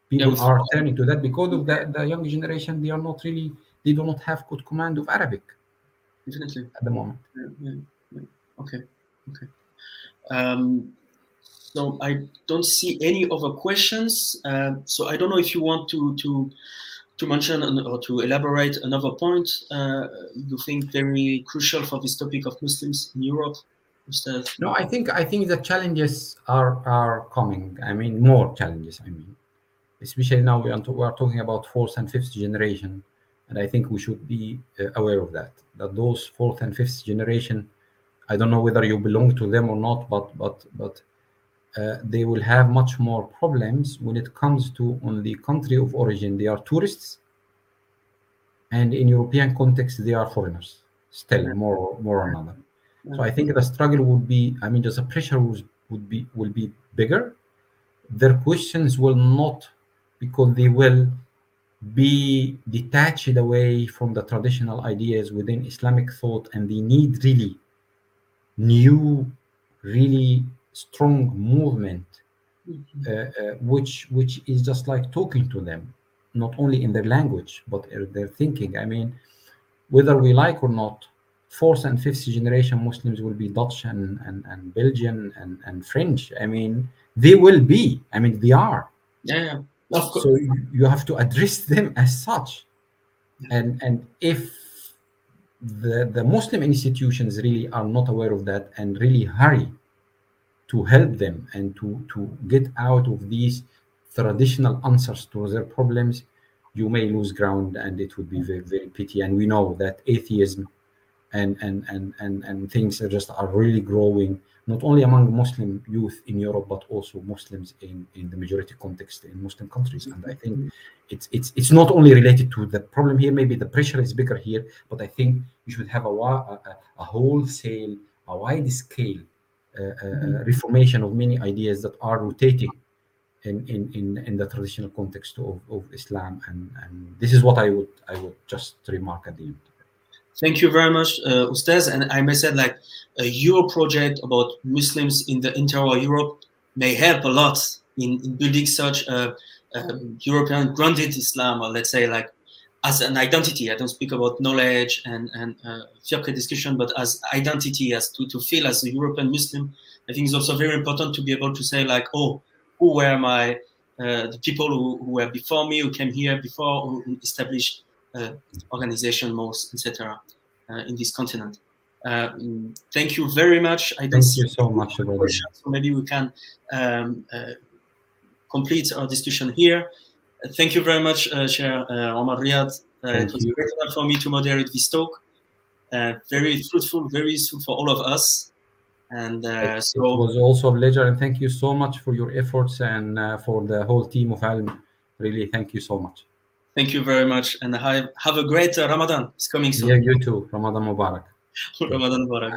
People yeah, are turning to that because of the, the young generation. They are not really, they do not have good command of Arabic. Definitely. At the moment. Yeah, yeah, okay. Okay. Um, so I don't see any other questions. Uh, so I don't know if you want to to to mention or to elaborate another point uh, you think very crucial for this topic of Muslims in Europe. Ustaz? No, I think I think the challenges are are coming. I mean, more challenges. I mean, especially now we are, we are talking about fourth and fifth generation, and I think we should be uh, aware of that. That those fourth and fifth generation, I don't know whether you belong to them or not, but but but uh, they will have much more problems when it comes to on the country of origin. They are tourists, and in European context, they are foreigners. Still, more or more or another. So I think the struggle would be, I mean, just the pressure would, would be will be bigger. Their questions will not, because they will be detached away from the traditional ideas within Islamic thought, and they need really new, really strong movement, uh, uh, which which is just like talking to them, not only in their language but their thinking. I mean, whether we like or not, fourth and fifth generation Muslims will be Dutch and, and, and Belgian and, and French. I mean, they will be. I mean, they are. Yeah, yeah. Of course. So you, you have to address them as such. And and if the the Muslim institutions really are not aware of that and really hurry to help them and to to get out of these traditional answers to their problems, you may lose ground and it would be very very pity. And we know that atheism and and and and, and things are just are really growing not only among muslim youth in europe but also muslims in in the majority context in muslim countries. And i think it's it's it's not only related to the problem here. Maybe the pressure is bigger here but i think you should have a a, a wholesale a wide scale uh, uh, reformation of many ideas that are rotating in, in, in, in the traditional context of, of Islam. And, and this is what I would I would just remark at the end. Thank you very much, uh, Ustaz. And I may say, like, Euro project about Muslims in the interior Europe may help a lot in, in building such a, a, European grounded Islam, or let's say, like, as an identity. I don't speak about knowledge and, and uh, fiqh discussion, but as identity, as to, to feel as a European Muslim. I think it's also very important to be able to say, like, oh, who were my, uh, the people who, who were before me, who came here before, who established organization, most, etc., uh, in this continent. Uh, thank you very much. I don't thank you so much, so maybe we can um, complete our discussion here. thank you very much, Chair Umar Ryad. it was you. great honor for me to moderate this talk. very fruitful, very useful for all of us. And uh, so it was also a pleasure, and thank you so much for your efforts and uh, for the whole team of ILEM. Really, thank you so much. Thank you very much, and have, have a great uh, Ramadan. It's coming soon. Yeah, you too. Ramadan Mubarak. Ramadan Mubarak.